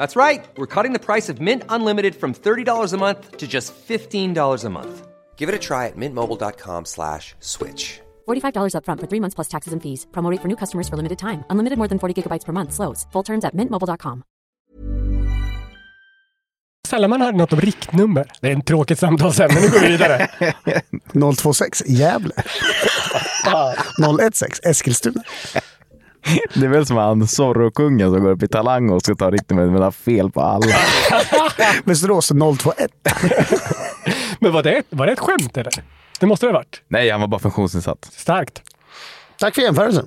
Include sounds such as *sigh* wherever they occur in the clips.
That's right. We're cutting the price of Mint Unlimited from $30 a month to just $15 a month. Give it a try at mintmobile.com slash switch. $45 upfront for three months plus taxes and fees. Promo rate for new customers for limited time. Unlimited more than 40 gigabytes per month. Slows. Full terms at mintmobile.com. Sällan man hör något om riktnummer. Det är en tråkigt samtalsämne. Nu går vi vidare. *laughs* 026 Gävle. *laughs* 016 *laughs* Eskilstuna. *laughs* Det är väl som han Zorro-kungen som går upp i Talang och ska ta riktnumret men har fel på alla. *laughs* Västerås 021. *laughs* Men var det, var det ett skämt eller? Det måste det ha varit. Nej, han var bara funktionsnedsatt. Starkt. Tack för jämförelsen.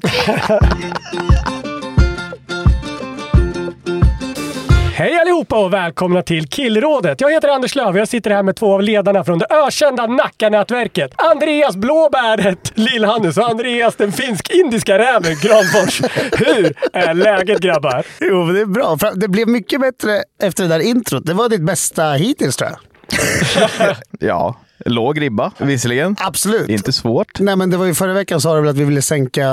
Hej allihopa och välkomna till Killrådet. Jag heter Anders Löf och jag sitter här med två av ledarna från det ökända Nacka-nätverket. Andreas Blåbäret Lill-Hannes och Andreas den finsk-indiska räven Granfors. Hur är läget grabbar? Jo, men det är bra. Det blev mycket bättre efter det där introt. Det var ditt bästa hittills tror jag. *laughs* Ja, låg ribba visserligen. Absolut. Inte svårt. Nej, men det var ju förra veckan sa du väl att vi ville sänka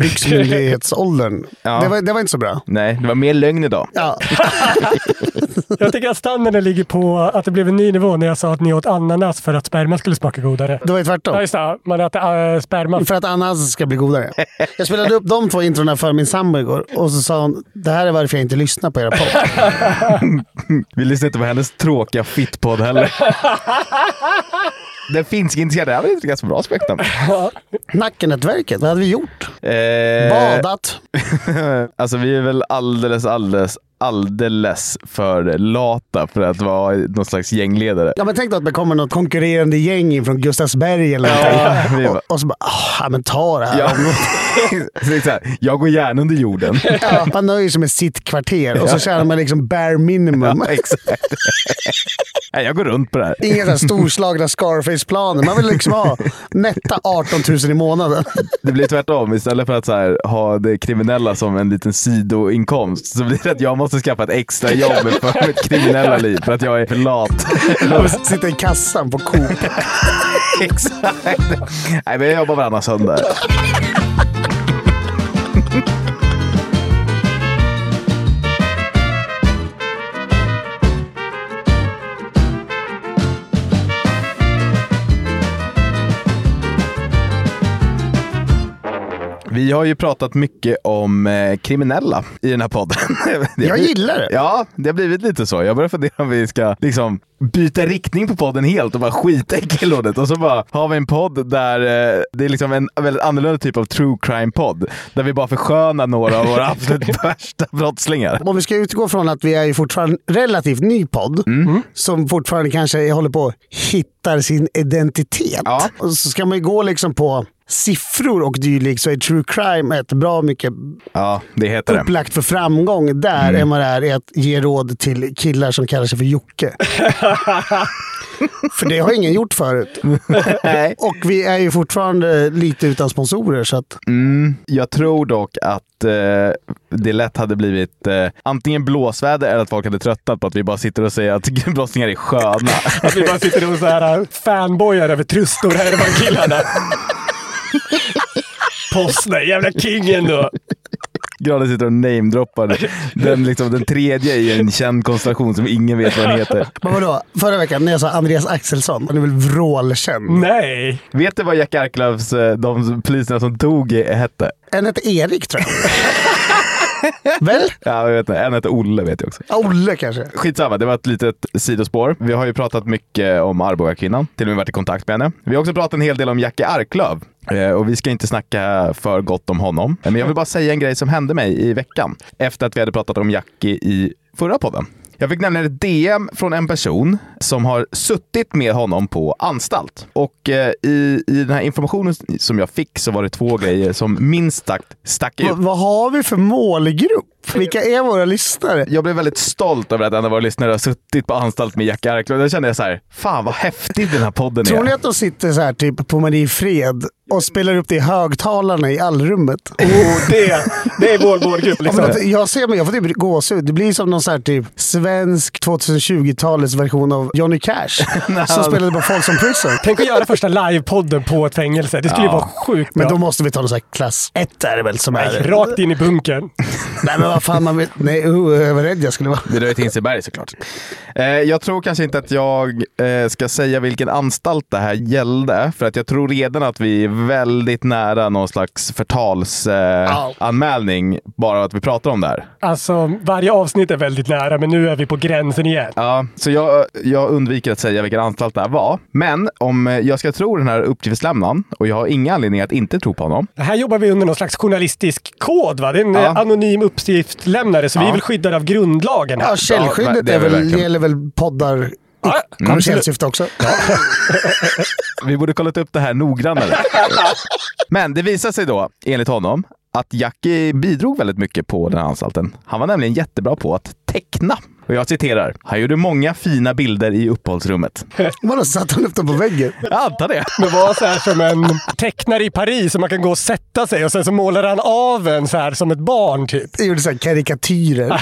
byxmyndighetsåldern. *laughs* Ja. Det, var, det var inte så bra. Nej, det var mer lögn idag. Ja. *laughs* Jag tycker att standarden ligger på att det blev en ny nivå när jag sa att ni åt ananas för att sperma skulle smaka godare. Det var ju tvärtom. Ja, just det. Man äter äh, sperma. För att ananas ska bli godare. Jag spelade upp de två introna för min sambo igår och så sa hon det här är varför jag inte lyssnar på era podd. *laughs* Vi lyssnar inte på hennes tråkiga fittpodd heller. Den finsk-indiska räven är ett ganska bra spektrum. Nackenätverket, vad hade vi gjort? Eh, Badat. *laughs* Alltså vi är väl alldeles, alldeles, alldeles för lata för att vara någon slags gängledare. Ja, men tänk då att det kommer något konkurrerande gäng från Gustavsberg eller Ja, någonting. *laughs* bara- och, och så bara, "Ah, ja men ta det här. Ja. *laughs* Så det är så här, jag går gärna under jorden. *laughs* Ja, man nöjer sig med sitt kvarter och så tjänar man liksom bare minimum. Ja, exakt. Nej, jag går runt på det här. Inga så här storslagna Scarface-planer. Man vill liksom ha netta 18 000 i månaden. Det blir tvärtom. Istället för att här, ha det kriminella som en liten sidoinkomst så blir det att jag måste skaffa ett extra jobb för mitt kriminella liv för att jag är för lat. Sitta i kassan på Coop. *laughs* Exakt. Nej, men jag jobbar varannan söndag. Vi har ju pratat mycket om eh, kriminella i den här podden. *laughs* Det Jag gillar det. Ja, det har blivit lite så. Jag börjar fundera om vi ska liksom byta riktning på podden helt och bara skita i killrådet. Och så bara har vi en podd där eh, det är liksom en väldigt annorlunda typ av true crime-podd. Där vi bara förskönar några av våra absolut *laughs* värsta brottslingar. Om vi ska utgå från att vi är ju fortfarande relativt ny podd Mm. som fortfarande kanske håller på att hitta sin identitet. Ja. Och så ska man ju gå liksom på siffror och dylikt så är true crime ett bra mycket Ja, det heter det. upplagt för framgång där Mm. än vad det är att ge råd till killar som kallar sig för Jocke. *laughs* för det har ingen gjort förut. *laughs* Och vi är ju fortfarande lite utan sponsorer så att Mm, jag tror dock att eh, det lätt hade blivit eh, antingen blåsväder eller att folk hade tröttnat på att vi bara sitter och säger att *laughs* brottslingar är sköna. Att vi bara sitter och så här fanboyar över trustor här de här killarna. *laughs* Postner, jävla kingen då. Granen sitter och namedroppar den, liksom, den tredje i en känd konstellation som ingen vet vad den heter. Men vadå? Förra veckan när jag sa Andreas Axelsson, han är väl vrålkänd? Nej. Vet du vad Jack Arklövs, eh, de poliserna som dog, hette? En hette Erik tror jag. *laughs* Väl? Ja, jag vet inte. En heter Olle vet jag också. Olle kanske. Skitsamma, det var ett litet sidospår. Vi har ju pratat mycket om Arboga-kvinnan, till och med varit i kontakt med henne. Vi har också pratat en hel del om Jackie Arklöv. Eh, Och vi ska inte snacka för gott om honom. Men jag vill bara säga en grej som hände mig i veckan. Efter att vi hade pratat om Jackie i förra podden. Jag fick nämligen ett DM från en person som har suttit med honom på anstalt. Och eh, i, i den här informationen som jag fick så var det två grejer som minst sagt stack ut. Va- vad har vi för målgrupp? Vilka är våra lyssnare? Jag blev väldigt stolt över att en av våra lyssnare har suttit på anstalt med Jack Arklöv. Då kände jag så här, fan vad häftig den här podden Tror är. ni att de sitter så här typ på Mariefred och spelar upp det i högtalarna i allrummet? Oh, det, det är vår målgrupp. Ja, Liksom. men jag ser mig, jag får typ gåshud. Det blir som någon så här typ svensk 2020-talets version av Johnny Cash. *laughs* som spelade på Folsom Prison. Tänk att göra första livepodden på ett fängelse. Det skulle ju vara sjukt bra. Men då måste vi ta någon så här klass 1 är det väl som Nej, är... rakt in i bunkern. *laughs* Nej men vad fan, man vet... Nej, uh, vad rädd jag skulle vara. Det var ett Hinseberg såklart. Eh, jag tror kanske inte att jag eh, ska säga vilken anstalt det här gällde. För att jag tror redan att vi är väldigt nära någon slags förtalsanmälning eh, bara att vi pratar om det här. Alltså, varje avsnitt är väldigt nära, men nu är vi på gränsen igen. Ja, så jag, jag undviker att säga vilken anstalt det här var. Men om eh, jag ska tro den här uppgiftslämnaren, och jag har inga anledningar att inte tro på honom, Det här jobbar vi under någon slags journalistisk kod, va? Det är en Ja. eh, anonym uppgiftslämnare, så vi är Ja. väl skyddade av grundlagen här. Ja, källskyddet Ja, det är väl verkligen. gäller väl poddar Ja, kommersiellt absolut. syfte också. *laughs* Vi borde kollat upp det här noggrannare. Men det visar sig då, enligt honom, att Jackie bidrog väldigt mycket på den här anstalten. Han var nämligen jättebra på att teckna. Och jag citerar. Han gjorde många fina bilder i uppehållsrummet. *laughs* Vadå, satt han upp dem på väggen? Jag antar det. Det var så här som en tecknare i Paris, som man kan gå och sätta sig och sen så målar han av en så här som ett barn typ. Jag gjorde så här karikatyrer.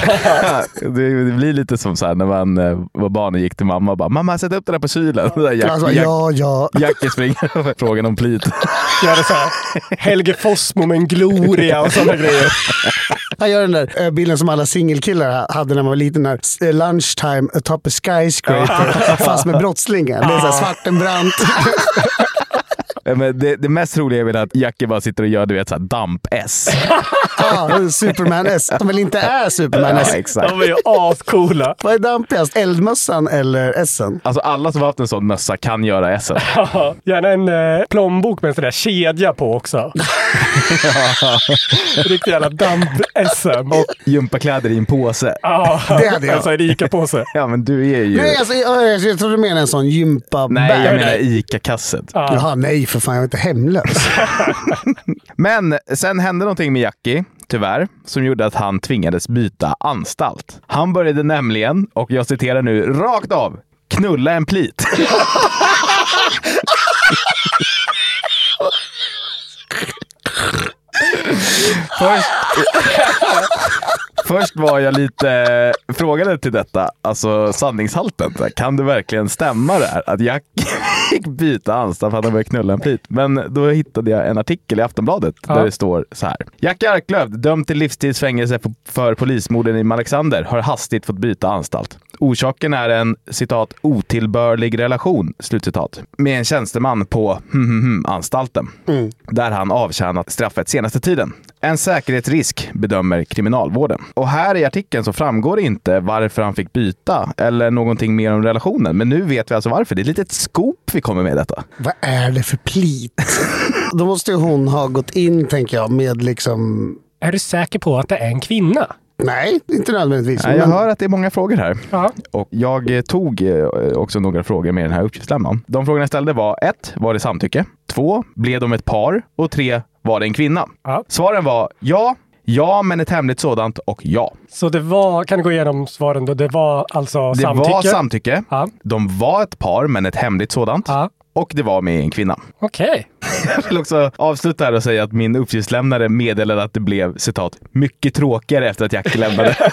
*laughs* Det, det blir lite som så här när man eh, var barn och gick till mamma och bara “Mamma, sätt upp det där på kylen”. Där *laughs* Jack, Alltså, Jack, ja, ja. Jackie springer och frågar om plit. Göra så här Helge Fossmo med en gloria och sådana grejer. Han gör den där eh, bilden som alla singelkillar ha- hade när man var liten. Eh, lunchtime atop a skyscraper. *laughs* fast med brottslingar. Det är så här Svartenbrandt. *laughs* Men det, det mest roliga är väl att Jackie bara sitter och gör du vet, så här damp-S. *laughs* Ja, Superman S. Som väl inte är Superman S. Ja, exakt. De är ju ascoola. Vad är dampigast? Eldmössan eller S'en? Alltså alla som har haft en sån mössa kan göra S. *laughs* Ja, Gärna en eh, plånbok med en sån där kedja på också. *laughs* Riktigt jävla damp-SM. Och gympakläder i en påse. Ja, Det hade jag. Alltså en ICA-påse. Ja, men du är ju... Nej, alltså, jag, jag tror du menar en sån gympabag. Nej, jag menar ICA-kasset. Jaha, nej för fan. Jag är inte hemlös. *laughs* Men sen hände någonting med Jackie, tyvärr, som gjorde att han tvingades byta anstalt. Han började nämligen, och jag citerar nu rakt av, knulla en plit. *laughs* Först, först var jag lite frågade till detta, alltså sanningshalten. Kan det verkligen stämma det här? Att Jack fick *laughs* byta anstalt för att han började knulla en plit. Men då hittade jag en artikel i Aftonbladet Ja. där det står så här. Jack Arklöv, dömd till livstidsfängelse för, för polismorden i Alexander, har hastigt fått byta anstalt. Orsaken är en citat otillbörlig relation, slutcitat, med en tjänsteman på hm, hm, hm, anstalten, där han avtjänat straffet senaste tiden. En säkerhetsrisk bedömer kriminalvården. Och här i artikeln så framgår inte varför han fick byta eller någonting mer om relationen. Men nu vet vi alltså varför. Det är ett litet scoop vi kommer med detta. Vad är det för plit? *laughs* Då måste ju hon ha gått in, tänker jag, med liksom... Är du säker på att det är en kvinna? Nej, inte nödvändigtvis. Nej, jag men- hör att det är många frågor här. Ja. Och jag eh, tog eh, också några frågor med den här uppgiftslämnaren. De frågorna jag ställde var ett, Var det samtycke? Två, Blev de ett par? Och tre, Var det en kvinna? Ja. Svaren var ja, ja men ett hemligt sådant och ja. Så det var, kan du gå igenom svaren då? Det var alltså Det samtycke? var samtycke. Ja. De var ett par men ett hemligt sådant. Ja. Och det var med en kvinna. *laughs* Okej. Jag vill också avsluta här och säga att min uppgiftslämnare meddelade att det blev citat mycket tråkigare efter att Jackie lämnade. *laughs*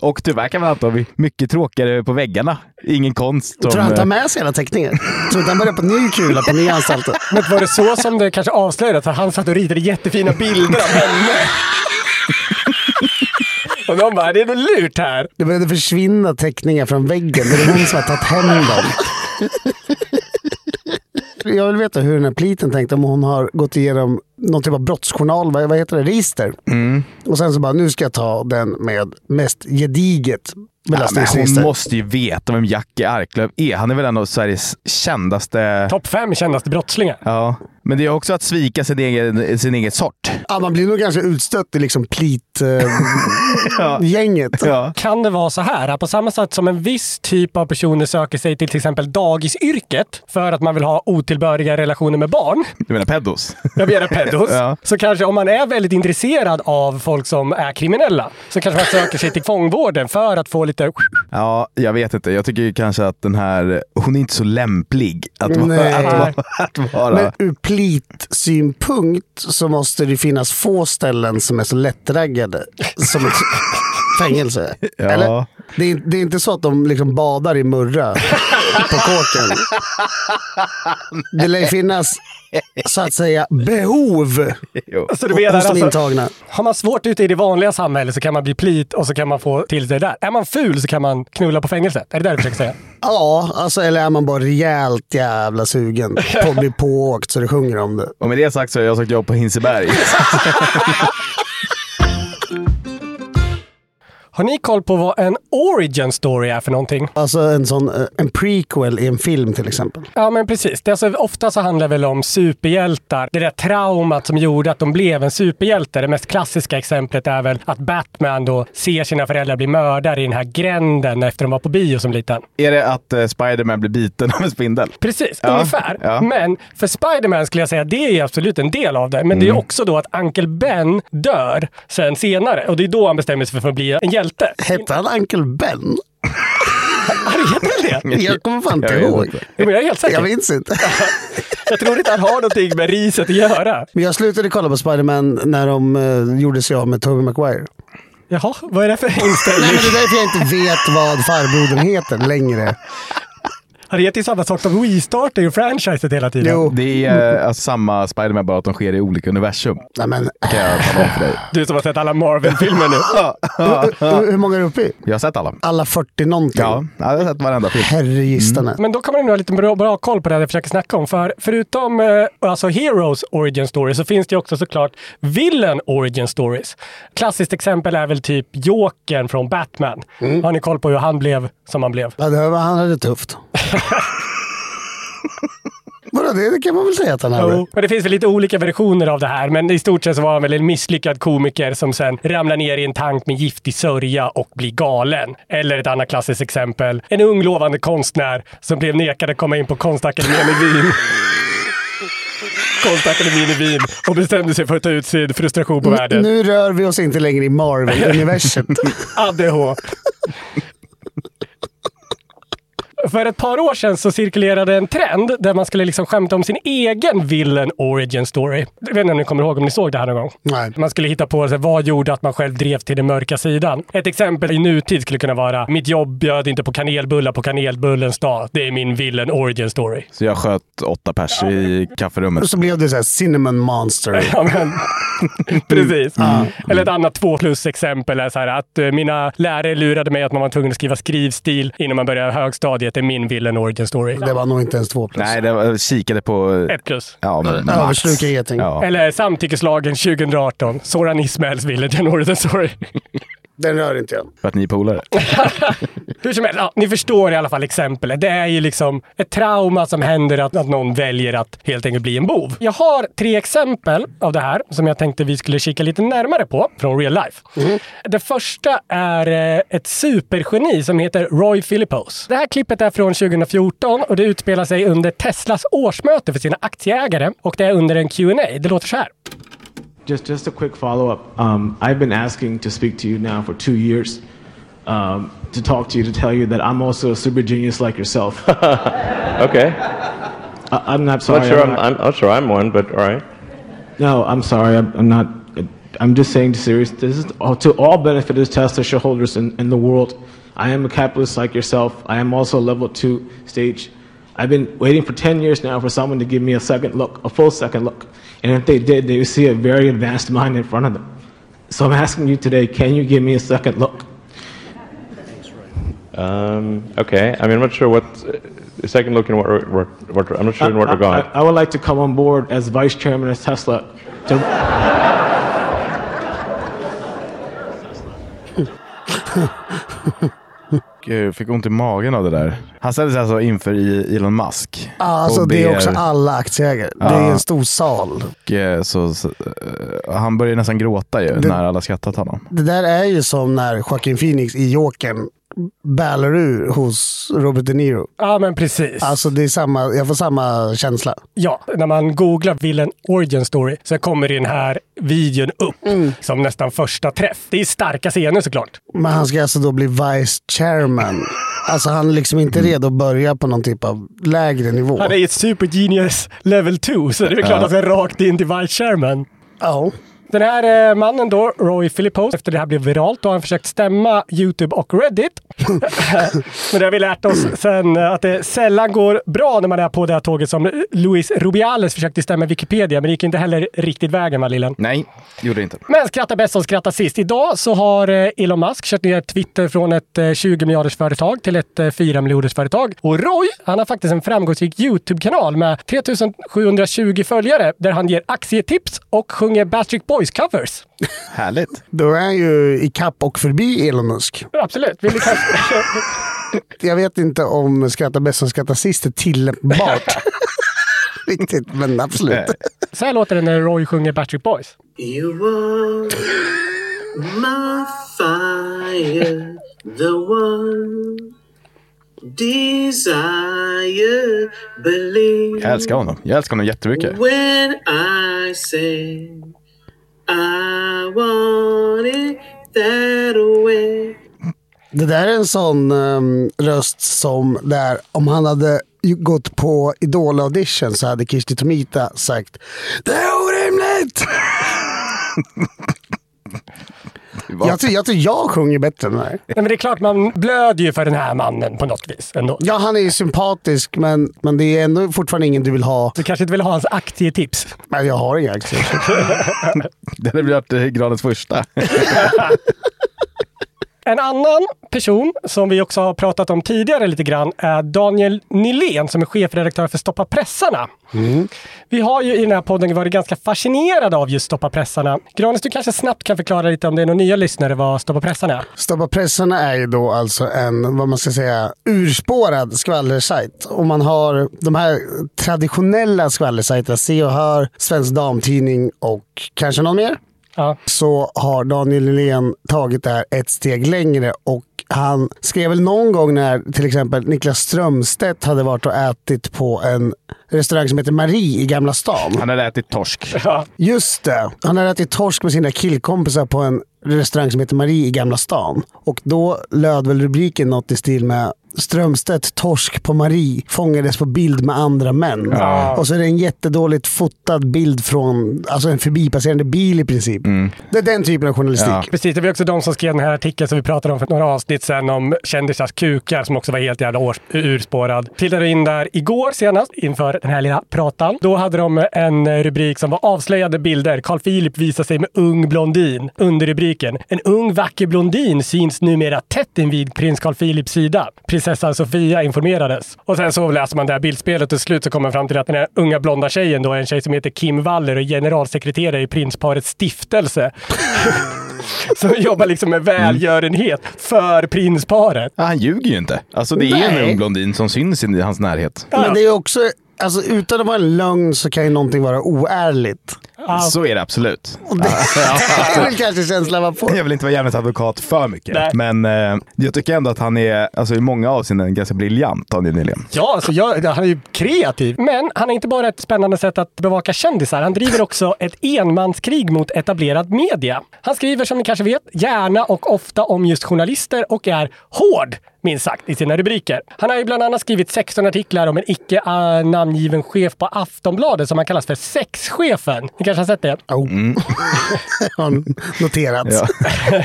och tyvärr kan man anta att vi mycket tråkigare på väggarna. Ingen konst. Tror du han tar eh, med sig hela teckningen? Tror du han börjar på ny kula på nya anstalten? *laughs* Men var det så som det kanske avslöjades? Att han satt och ritade jättefina bilder av henne? och de bara, det är något lurt här. Det började försvinna teckningar från väggen. Det är hon som har tagit hem dem. *laughs* Jag vill veta hur den här pliten tänkte, om hon har gått igenom någon typ av brottsjournal, vad, vad heter det, register. Och sen så bara, nu ska jag ta den med mest gediget Ja, hon måste ju veta vem Jackie Arklöv är. Han är väl en av Sveriges kändaste... Topp fem kändaste brottslingar. Ja, men det är också att svika sin egen, sin egen sort. Ja, man blir nog ganska utstött i liksom plit-gänget. *laughs* Ja. Kan det vara så här att på samma sätt som en viss typ av personer söker sig till till exempel dagisyrket för att man vill ha otillbörliga relationer med barn, Du menar pedos? jag menar pedos, *laughs* Ja. så kanske om man är väldigt intresserad av folk som är kriminella så kanske man söker sig till fångvården för att få lite... Ja, jag vet inte. Jag tycker kanske att den här... Hon är inte så lämplig att vara... Nej. Att vara, att vara. Men ur plitsynpunkt så måste det finnas få ställen som är så lättraggade som ett fängelse. Ja. Eller? Det är, det är inte så att de liksom badar i murra på kåken. Det lär finnas, så att säga, behov Jo. Så du menar hos de alltså, intagna. har man svårt ute i det vanliga samhället så kan man bli plit och så kan man få till det där. Är man ful så kan man knulla på fängelset. Är det det du försöker säga? *laughs* Ja, alltså, eller är man bara rejält jävla sugen på att bli pååkt så det sjunger om det. Och med det sagt så har jag sagt jobb på Hinseberg. *laughs* *laughs* Har ni koll på vad en origin story är för någonting? Alltså en sån eh, en prequel i en film till exempel. Ja, men precis. Det är alltså, ofta så handlar det väl om superhjältar. Det där traumat som gjorde att de blev en superhjälte. Det mest klassiska exemplet är väl att Batman då ser sina föräldrar bli mördare i den här gränden efter de var på bio som liten. är det att eh, Spiderman blir biten av en spindel? Precis, Ja, ungefär. ja. Men för Spiderman skulle jag säga att det är absolut en del av det. Men det är också då att Uncle Ben dör sen senare. Och det är då han bestämmer sig för att bli en hjälte. Hette han Uncle Ben? Han heter väl det? Jag kommer fan inte ihåg. inte. Jo, Jag är helt säker. Jag minns inte. *laughs* Jag tror inte han har någonting med riset att göra. Men jag slutade kolla på Spiderman när de uh, gjorde sig av med Tobey Maguire. Jaha, vad är det för Nej, men inställning? det är därför jag inte vet vad farbrodern heter längre. Han heter ju samma sak som restartar ju franchiset hela tiden. Jo, Det är eh, alltså samma Spiderman bara att de sker i olika universum. nej, men Kan jag tala om för dig. Du som har sett alla Marvel-filmer nu. hur, hur många är du uppe i? Jag har sett alla. Alla 40 någonting? Ja, jag har sett varenda film. Herregistane. Men då kan man ju ha lite bra, bra koll på det jag försöker snacka om. För förutom eh, alltså Heroes Origin Story så finns det ju också såklart Villain Origin Stories. Klassiskt exempel är väl typ Jokern från Batman. Har ni koll på hur han blev som han blev? Ja, det var, han hade det tufft. *laughs* Vadå, det, det kan man väl säga att han hade? Jo, det finns väl lite olika versioner av det här, men i stort sett så var han väl en misslyckad komiker som sen ramlar ner i en tank med giftig sörja och blir galen. Eller ett annat klassiskt exempel, en ung lovande konstnär som blev nekad att komma in på Konstakademin i Wien. Konstakademin i Wien och bestämde sig för att ta ut sin frustration på världen. Nu rör vi oss inte längre i Marvel-universet. *laughs* ADH. För ett par år sedan så cirkulerade en trend där man skulle liksom skämta om sin egen villain origin story. Jag vet inte om ni kommer ihåg om ni såg det här någon gång? Nej. Man skulle hitta på sig, vad gjorde att man själv drev till den mörka sidan? Ett exempel i nutid skulle kunna vara, mitt jobb bjöd inte på kanelbullar på kanelbullens dag. Det är min villain origin story. Så jag sköt åtta pers i kafferummet. Så blev det så här Cinnamon Monster. *laughs* Ja, men, *laughs* precis. Eller ett annat två plus-exempel är så här att eh, mina lärare lurade mig att man var tvungen att skriva skrivstil innan man började högstadiet. Det är min villain origin story. Det var nog inte ens två plus. Nej, det var, kikade på... Ett plus. Ja, men max. Ja. Eller samtyckeslagen 2018. Soran Ismails villain origin story. *laughs* Den rör inte jag. För att ni är polare. *laughs* Hur som helst, ja, ni förstår i alla fall exemplet. Det är ju liksom ett trauma som händer att, att någon väljer att helt enkelt bli en bov. Jag har tre exempel av det här som jag tänkte vi skulle kika lite närmare på från real life. Det första är eh, ett supergeni som heter Roy Philippos. Det här klippet är från 2014 och det utspelar sig under Teslas årsmöte för sina aktieägare och det är under en Q&A. Det låter så här. Just, just a quick follow up. Um, I've been asking to speak to you now for two years, um, to talk to you, to tell you that I'm also a super genius like yourself. *laughs* Okay. I, I'm not sorry. not sure I'm I'm, not- I'm not sure I'm one, but all right. no, I'm sorry. I'm, I'm not. I'm just saying serious. This is all, to all benefit of Tesla shareholders in, in the world. I am a capitalist like yourself. I am also a level two stage. I've been waiting for 10 years now for someone to give me a second look, a full second look. And if they did, they would see a very advanced mind in front of them. So I'm asking you today, can you give me a second look? Um, okay. I mean, I'm not sure what. Uh, second look in what, what, what I'm not sure in what I, regard. I, I would like to come on board as vice chairman of Tesla. To, *laughs* Gud, fick ont i magen av det där. Han ställde sig alltså inför i- Elon Musk. Ja, alltså det är också alla aktieägare. Det är en stor sal. och, eh, så, så, eh, han börjar nästan gråta ju Det- när alla skrattat honom. Det där är ju som när Joaquin Phoenix i Jokern bällar ur hos Robert De Niro. Ja, men precis. Alltså det är samma, jag får samma känsla. Ja, när man googlar Villain Origin Story så kommer den här videon upp som nästan första träff. Det är starka scener såklart. Men han ska alltså då bli vice chairman. Alltså han är liksom inte redo att börja på någon typ av lägre nivå. Han är ett Super Genius level 2, så det är klart att han ska rakt in till Vice Chairman. Ja. Den här eh, mannen då, Roy Philippos, efter det här blev viralt, då har han försökt stämma YouTube och Reddit. *laughs* Men det har vi lärt oss sen eh, att det sällan går bra när man är på det här tåget som Luis Rubiales försökte stämma Wikipedia, men det gick inte heller riktigt vägen va lillen? Nej, gjorde det inte. Men skratta bäst som skrattar sist. Idag så har eh, Elon Musk kört ner Twitter från ett eh, 20 miljarders företag till ett eh, 4 miljarders företag. Och Roy, han har faktiskt en framgångsrik YouTube-kanal med 3720 följare där han ger aktietips och sjunger Backstreet Boys-covers. Härligt. Då är han ju i kapp och förbi Elon Musk. Absolut. Vill du kanske... *laughs* Jag vet inte om skratta bäst som skrattar sist är tillämpbart. *laughs* Riktigt, men absolut. Så här låter det när Roy sjunger Backstreet Boys. You are my fire, the one desire, believe. Jag älskar honom. Jag älskar honom jättemycket. When I say I want it that way. Det där är en sån ehm, röst som där om han hade gått på Idol-audition så hade Kirsti Tomita sagt Det är orimligt! *laughs* jag, tror, jag tror jag sjunger bättre än den här. Nej, men det är klart man blöder ju för den här mannen på något vis ändå. Ja, han är ju sympatisk men, men det är ändå fortfarande ingen du vill ha. Du kanske inte vill ha hans aktietips. Nej, jag har inga aktier. Det hade blivit eh, gradens första. *laughs* En annan person som vi också har pratat om tidigare lite grann är Daniel Nylén som är chefredaktör för Stoppa pressarna. Vi har ju i den här podden varit ganska fascinerade av just Stoppa pressarna. Granis, du kanske snabbt kan förklara lite om det är några nya lyssnare vad Stoppa pressarna är? Stoppa pressarna är ju då alltså en, vad man ska säga, urspårad skvallersajt. Och man har de här traditionella skvallersajterna, Se och Hör, Svensk Damtidning och kanske någon mer. Ja. Så har Daniel Nylén tagit det här ett steg längre och han skrev väl någon gång när till exempel Niklas Strömstedt hade varit och ätit på en restaurang som heter Marie i Gamla stan. Han hade ätit torsk. Just det. Han hade ätit torsk med sina killkompisar på en restaurang som heter Marie i Gamla stan. Och då löd väl rubriken något i stil med Strömstedt torsk på Marie fångades på bild med andra män. Och så är det en jättedåligt fotad bild från alltså en förbipasserande bil i princip. Det är den typen av journalistik. Ja. Precis, det var också de som skrev den här artikeln som vi pratade om för några avsnitt sedan om kändisars kukar som också var helt jävla års- urspårad. Tittade in där igår senast inför den här lilla pratan. Då hade de en rubrik som var avslöjande bilder. Carl Philip visar sig med ung blondin. Under rubriken En ung vacker blondin syns numera tätt invid prins Carl Philips sida. Prinsessan Sofia informerades. Och sen så läser man det här bildspelet och till slut så kommer man fram till att den här unga blonda tjejen då är en tjej som heter Kim Waller och är generalsekreterare i prinsparets stiftelse. *laughs* som jobbar liksom med välgörenhet för prinsparet. Ja, han ljuger ju inte. Alltså det är Nej. en ung blondin som syns i hans närhet. Men det är också, alltså utan att vara en lögn så kan ju någonting vara oärligt. Så är det absolut. *laughs* Det, är väl kanske känslan man får. Jag vill inte vara djävulens advokat för mycket, Nej. men eh, jag tycker ändå att han är alltså, i många avseenden ganska briljant, Daniel Nylén. Ja, alltså jag, han är ju kreativ. Men han har inte bara ett spännande sätt att bevaka kändisar. Han driver också ett enmanskrig mot etablerad media. Han skriver som ni kanske vet gärna och ofta om just journalister och är hård minst sagt, i sina rubriker. Han har ju bland annat skrivit 16 artiklar om en icke uh, namngiven chef på Aftonbladet som han kallas för sexchefen. Ni kanske har sett det? Oh. *laughs* Har noterat. Ja.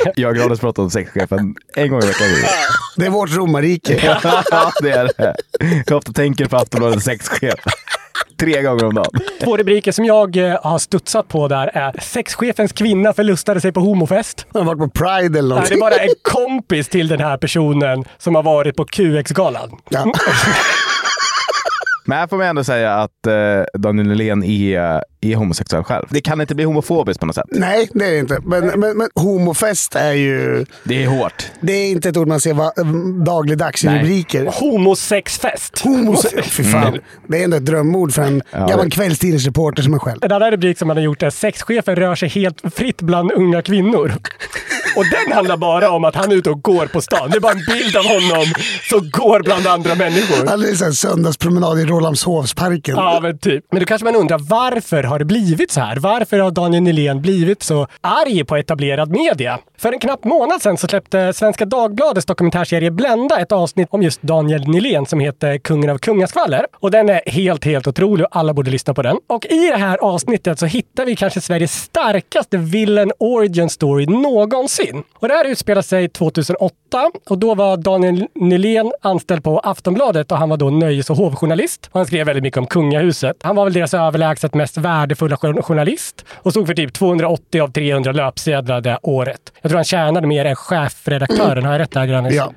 *laughs* jag och Granus pratar om sexchefen en gång i veckan. Det är vårt romarrike. *laughs* ja, det är det. Jag ofta tänker på Aftonbladets sexchef. tre gånger om dagen. Två rubriker som jag eh, har studsat på där är Sexchefens kvinna förlustade sig på homofest. Han har varit på Pride eller Nej, det är någonting. bara en kompis till den här personen som har varit på QX-galan. Ja. Men här får man ändå säga att eh, Daniel Nylén är, är homosexuell själv. Det kan inte bli homofobiskt på något sätt. Nej, det är det inte. Men, men, men homofest är ju... Det är hårt. Det är inte ett ord man ser va, dagligdags i Nej. rubriker. Homosexfest. Homose- Fy fan. Mm. Det är ändå ett drömord för en Ja, gammal kvällstidningsreporter som är själv. En annan rubrik som man har gjort är Sexchefen rör sig helt fritt bland unga kvinnor. Och den handlar bara om att han är ute och går på stan. Det är bara en bild av honom som går bland andra människor. Han är en söndagspromenad i Rålambshovsparken. Ja, men typ. Men då kanske man undrar varför har det blivit så här? Varför har Daniel Nylén blivit så arg på etablerad media? För en knapp månad sedan så släppte Svenska Dagbladets dokumentärserie Blända ett avsnitt om just Daniel Nylén som heter Kungen av kungaskvaller. Och den är helt, helt otrolig och alla borde lyssna på den. Och i det här avsnittet så hittar vi kanske Sveriges starkaste villain origin story någonsin. Och det här utspelar sig 2008 och då var Daniel Nylén anställd på Aftonbladet och han var då nöjes och hovjournalist. Han skrev väldigt mycket om kungahuset. Han var väl deras överlägset mest värdefulla jour- journalist och stod för typ 280 av 300 löpsedlar det året. Jag tror han tjänade mer än chefredaktören. Har jag rätt där, Grannis? Ja.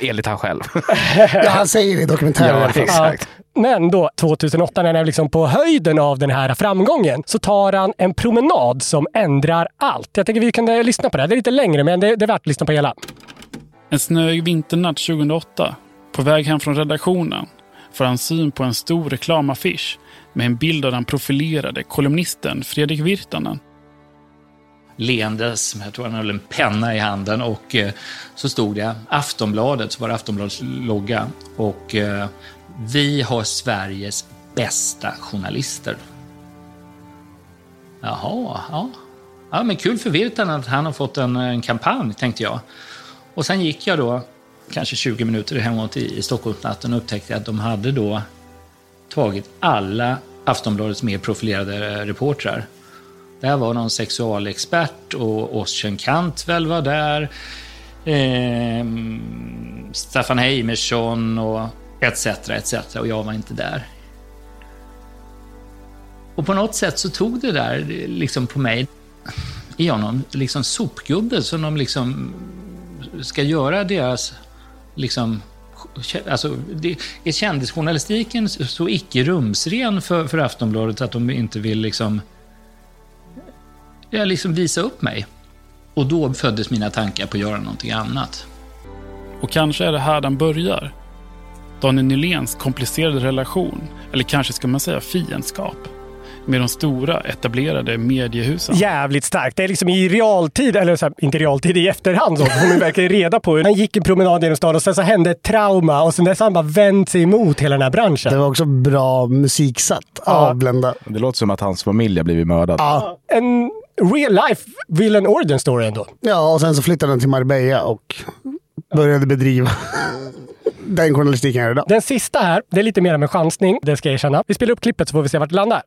Enligt han själv. *laughs* ja, han säger det i dokumentären. i alla fall. Men då 2008 när han är liksom på höjden av den här framgången så tar han en promenad som ändrar allt. Jag tänker vi kan eh, lyssna på det. Det är lite längre men det, det är värt att lyssna på hela. En snöig vinternatt 2008, på väg hem från redaktionen, får han syn på en stor reklamaffisch med en bild av den profilerade kolumnisten Fredrik Virtanen. leendes, jag tror han höll en penna i handen och eh, så stod det Aftonbladet, så var det Aftonbladets logga och eh, vi har Sveriges bästa journalister. Jaha, ja. Ja, men kul för Virtanen att han har fått en, en kampanj, tänkte jag. Och sen gick jag då, kanske 20 minuter hemåt i, i Stockholmsnatten och upptäckte att de hade då tagit alla Aftonbladets mer profilerade reportrar. Där var någon sexualexpert och Ossian Cantwell var där. Eh, Staffan Heimersson och etc. etc. Och jag var inte där. Och på något sätt så tog det där liksom på mig. Är jag någon liksom sopgubbe som de liksom ska göra deras liksom Alltså, det, är kändisjournalistiken så icke rumsren för, för Aftonbladet att de inte vill liksom, ja, liksom visa upp mig? Och då föddes mina tankar på att göra någonting annat. Och kanske är det här den börjar. Daniel Nyléns komplicerade relation, eller kanske ska man säga fiendskap, med de stora etablerade mediehusen. Jävligt starkt. Det är liksom i realtid, eller så här, inte realtid, i efterhand så får man verkligen reda på hur han gick en promenad genom stan och sen så hände ett trauma och sen dess har han bara vänt sig emot hela den här branschen. Det var också bra musiksatt av Blenda. Det låter som att hans familj har blivit mördad. Ja. En real life villain origin story ändå. ja, och sen så flyttade han till Marbella och började bedriva *laughs* den journalistiken här idag. Den sista här, det är lite mer en chansning, det ska jag erkänna. Vi spelar upp klippet så får vi se vart det landar.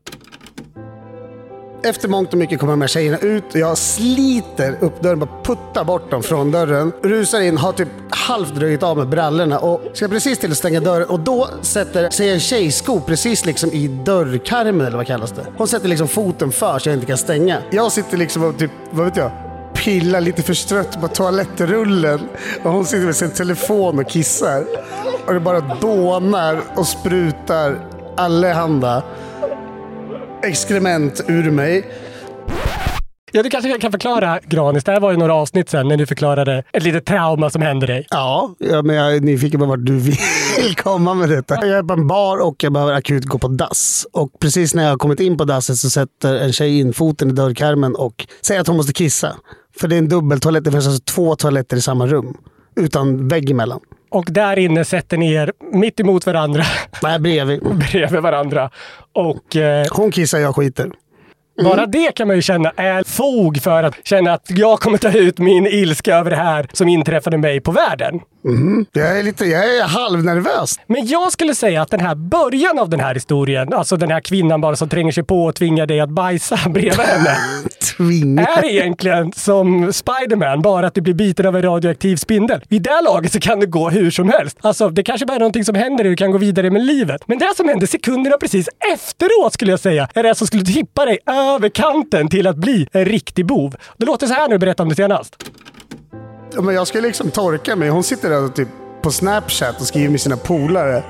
Efter mångt och mycket kommer de här tjejerna ut och jag sliter upp dörren, bara puttar bort dem från dörren. Rusar in, har typ halvt dragit av med brallorna och ska precis till att stänga dörren och då sätter sig en tjejsko precis liksom i dörrkarmen eller vad kallas det. Hon sätter liksom foten för så jag inte kan stänga. Jag sitter liksom och typ, vad vet jag, pillar lite förstrött på toalettrullen och hon sitter med sin telefon och kissar. Och det bara dånar och sprutar allehanda exkrement ur mig. Ja, du kanske kan förklara Granis. Det här var ju några avsnitt sedan när du förklarade ett litet trauma som hände dig. Ja, ja men jag är nyfiken på vart du vill *laughs* komma med detta. Jag är på en bar och jag behöver akut gå på dass. Och precis när jag har kommit in på dasset så sätter en tjej in foten i dörrkarmen och säger att hon måste kissa. För det är en dubbeltoalett. Det finns alltså två toaletter i samma rum. Utan vägg emellan. Och där inne sätter ni er mitt emot varandra, Nej, bredvid. *laughs* bredvid varandra. Och eh, Hon kissar, jag skiter. Bara det kan man ju känna är fog för att känna att jag kommer ta ut min ilska över det här som inträffade mig på världen. Mhm. Jag är lite, jag är halvnervös. Men jag skulle säga att den här början av den här historien, alltså den här kvinnan bara som tränger sig på och tvingar dig att bajsa *laughs* bredvid henne. Är egentligen som Spiderman, bara att du blir biten av en radioaktiv spindel. Vid det laget så kan det gå hur som helst. Alltså, det kanske bara är någonting som händer och du kan gå vidare med livet. Men det som hände sekunderna precis efteråt skulle jag säga, är det som skulle tippa dig över kanten till att bli en riktig bov. Det låter så här när du berättar om det senast. Men jag ska liksom torka mig. Hon sitter där och typ på Snapchat och skriver med sina polare.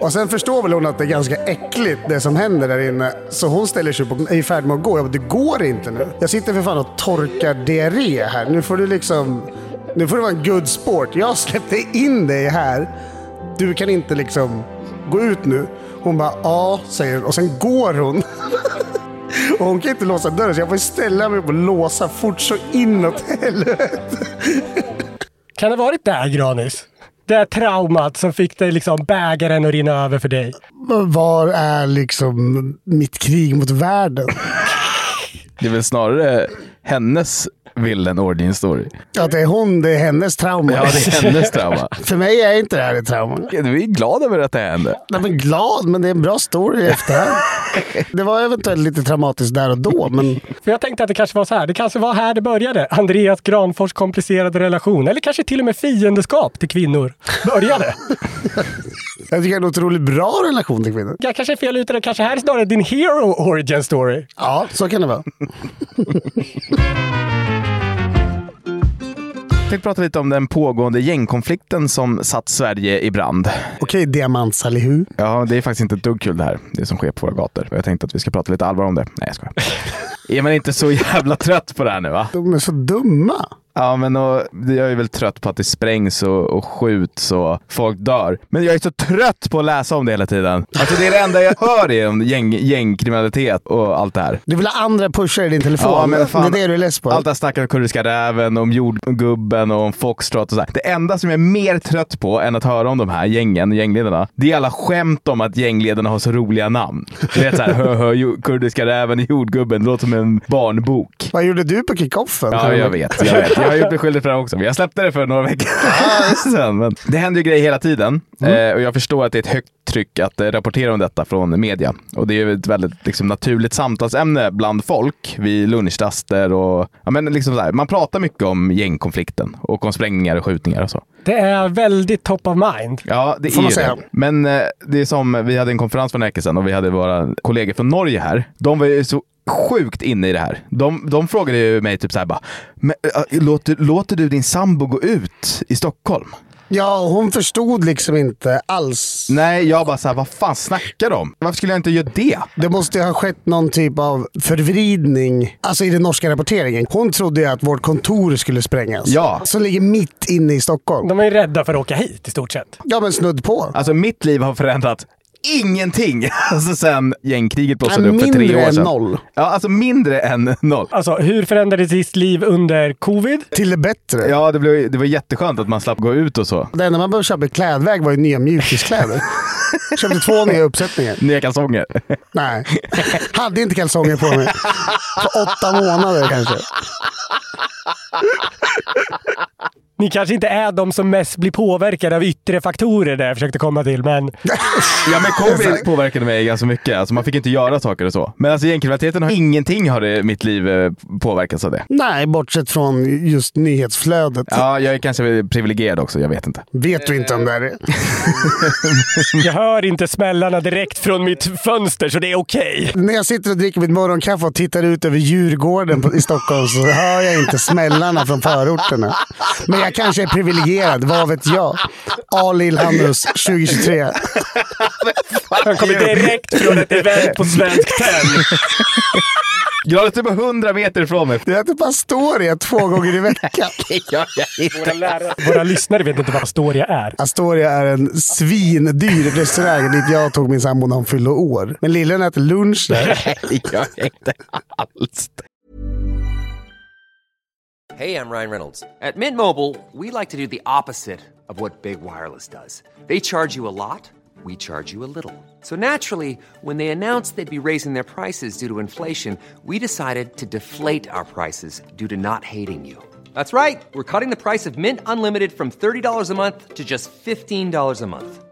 Och sen förstår väl hon att det är ganska äckligt det som händer där inne. Så hon ställer sig upp och är i färd med att gå. Jag bara, det går inte nu. Jag sitter för fan och torkar diarré här. Nu får du liksom... Nu får det vara en good sport. Jag släppte in dig här. Du kan inte liksom gå ut nu. Hon bara, ja, säger hon. Och sen går hon. *laughs* Och hon kan inte låsa dörren så jag får ställa mig upp och låsa fort så inåt helvete. Kan det ha varit där, Granis? Det här traumat som fick dig liksom bägaren att rinna över för dig. Var är liksom mitt krig mot världen? Det är väl snarare hennes villen origin story. Ja, det är hon, det är hennes trauma. Ja, det är hennes trauma. *laughs* För mig är inte det här ett trauma. Du är glad över att det hände. Nej, men glad, men det är en bra story i efterhand. *laughs* Det var eventuellt lite traumatiskt där och då, men För jag tänkte att det kanske var så här. Det kanske var här det började. Andreas Granfors komplicerade relation. Eller kanske till och med fiendeskap till kvinnor började. *laughs* jag tycker det är en otroligt bra relation till kvinnor. Jag kanske är fel ute. Det kanske här är snarare din hero origin story. Ja, så kan det vara. Jag tänkte prata lite om den pågående gängkonflikten som satt Sverige i brand. Okej, diamantsalihu. Ja, det är faktiskt inte ett dugg kul det här, det som sker på våra gator. Jag tänkte att vi ska prata lite allvar om det. Nej, jag skojar. är man inte så jävla trött på det här nu va? De är så dumma. Ja, men och, jag är väl trött på att det sprängs och, och skjuts och folk dör. Men jag är så trött på att läsa om det hela tiden. Alltså det är det enda jag hör är om gäng, gängkriminalitet och allt det här. Du vill ha andra pushar i din telefon. Ja, men fan, det är det du är less på. Allt det här snacket om kurdiska räven, om jordgubben och om foxtrot och så här. Det enda som jag är mer trött på än att höra om de här gängen, gängledarna, det är alla skämt om att gängledarna har så roliga namn. Du vet såhär, hö, hö, kurdiska räven, jordgubben, det låter som en barnbok. Vad gjorde du på kickoffen? Ja, jag vet. Jag, vet. Jag har gjort mig skyldig för det också. Men jag släppte det för några veckor sedan. Men det händer ju grejer hela tiden. Eh, och jag förstår att det är ett högt tryck att eh, rapportera om detta från media. Och det är ju ett väldigt liksom, naturligt samtalsämne bland folk vid lunchraster och ja, men liksom här, man pratar mycket om gängkonflikten och om sprängningar och skjutningar och så. Det är väldigt top of mind. Ja, det är det. Men eh, det är som, vi hade en konferens för en vecka sedan och vi hade våra kollegor från Norge här. De var ju så sjukt inne i det här. De, de frågade ju mig typ så här bara, men, äh, låter, låter du din sambo gå ut i Stockholm? Ja, hon förstod liksom inte alls. Nej, jag bara så här, vad fan snackar de? Varför skulle jag inte göra det? Det måste ju ha skett någon typ av förvridning alltså i den norska rapporteringen. Hon trodde ju att vårt kontor skulle sprängas. Ja. Som ligger mitt inne i Stockholm. De är ju rädda för att åka hit i stort sett. Ja, men snudd på. Alltså mitt liv har förändrat ingenting *laughs* alltså sen gängkriget blossade upp för mindre tre år än sedan. noll. Ja, alltså mindre än noll. Alltså, hur förändrades ditt liv under covid? Till det bättre. Ja, det, blev, det var jätteskönt att man slapp gå ut och så. Det enda man behövde köpa i klädväg var ju nya mjukiskläder. *laughs* *laughs* Köpte två nya uppsättningar. Nya kalsonger. Nej, hade inte kalsonger på mig. På åtta månader kanske. Ni kanske inte är de som mest blir påverkade av yttre faktorer där jag försökte komma till, men Ja men covid påverkade mig ganska mycket. Alltså, man fick inte göra saker och så. Men alltså gängkriminaliteten har ingenting har det, mitt liv eh, påverkats av det. Nej, bortsett från just nyhetsflödet. Ja, jag är kanske privilegierad också, jag vet inte. Vet du inte om det är det? jag hör inte smällarna direkt från mitt fönster så det är okej. När jag sitter och dricker mitt morgonkaffe och tittar ut över Djurgården på- i Stockholm så hör jag inte smällarna från förorterna. Men jag kanske är privilegierad, vad vet jag? Ali Ilhanus 2023. Han kommer direkt från ett event på Svensk Tenn. Jag är typ 100 meter ifrån mig. Du äter Pastoria två gånger i veckan. *laughs* Våra, lärare, våra lyssnare vet inte vad Astoria är. Astoria är en svindyr restaurang dit jag tog min sambo när hon fyllde år. Men lillen äter lunch där. *laughs* jag är inte alls Hey, I'm Ryan Reynolds. At Mint Mobile, we like to do the opposite of what Big Wireless does. They charge you a lot, we charge you a little. So naturally, when they announced they'd be raising their prices due to inflation, we decided to deflate our prices due to not hating you. That's right. We're cutting the price of Mint Unlimited from $30 a month to just $15 a month.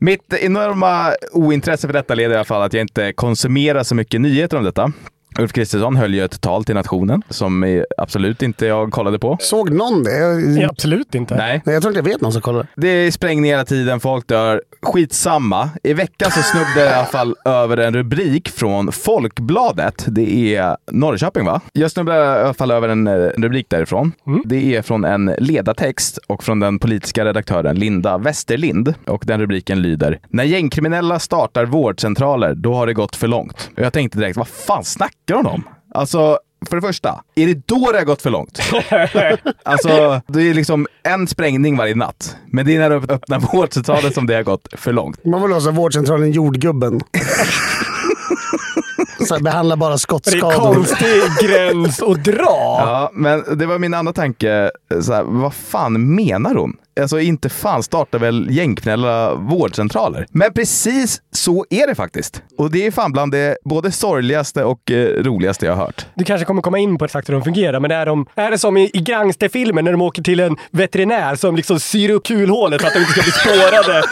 Mitt enorma ointresse för detta leder i alla fall att jag inte konsumerar så mycket nyheter om detta. Ulf Kristersson höll ju ett tal till nationen som absolut inte jag kollade på. Såg någon det? Jag, Ja, absolut inte. Nej. Nej, jag tror inte jag vet någon som kollar. Det är sprängningar hela tiden, folk dör. Skitsamma. I veckan så snubblade jag i alla fall över en rubrik från Folkbladet. Det är Norrköping va? Jag snubblade i alla fall över en eh, rubrik därifrån. Det är från en ledartext och från den politiska redaktören Linda Westerlind. Och den rubriken lyder “När gängkriminella startar vårdcentraler, då har det gått för långt”. Och jag tänkte direkt, vad fan snackar hon om? Alltså, för det första, är det då det har gått för långt? *laughs* alltså, det är liksom en sprängning varje natt. Men det är när du öppnar vårdcentralen som det har gått för långt. Man vill ha så här vårdcentralen Jordgubben. *laughs* så behandla bara Det är skottskador. konstig gräns att dra. Ja, men det var min andra tanke. Så här, vad fan menar hon? Alltså inte fan startar väl gängknälla vårdcentraler? Men precis så är det faktiskt. Och det är fan bland det både sorgligaste och eh, roligaste jag har hört. Du kanske kommer komma in på exakt hur de fungerar, men är, de, är det som i, i gangsterfilmen när de åker till en veterinär som liksom syr upp kulhålet för att de inte ska bli spårade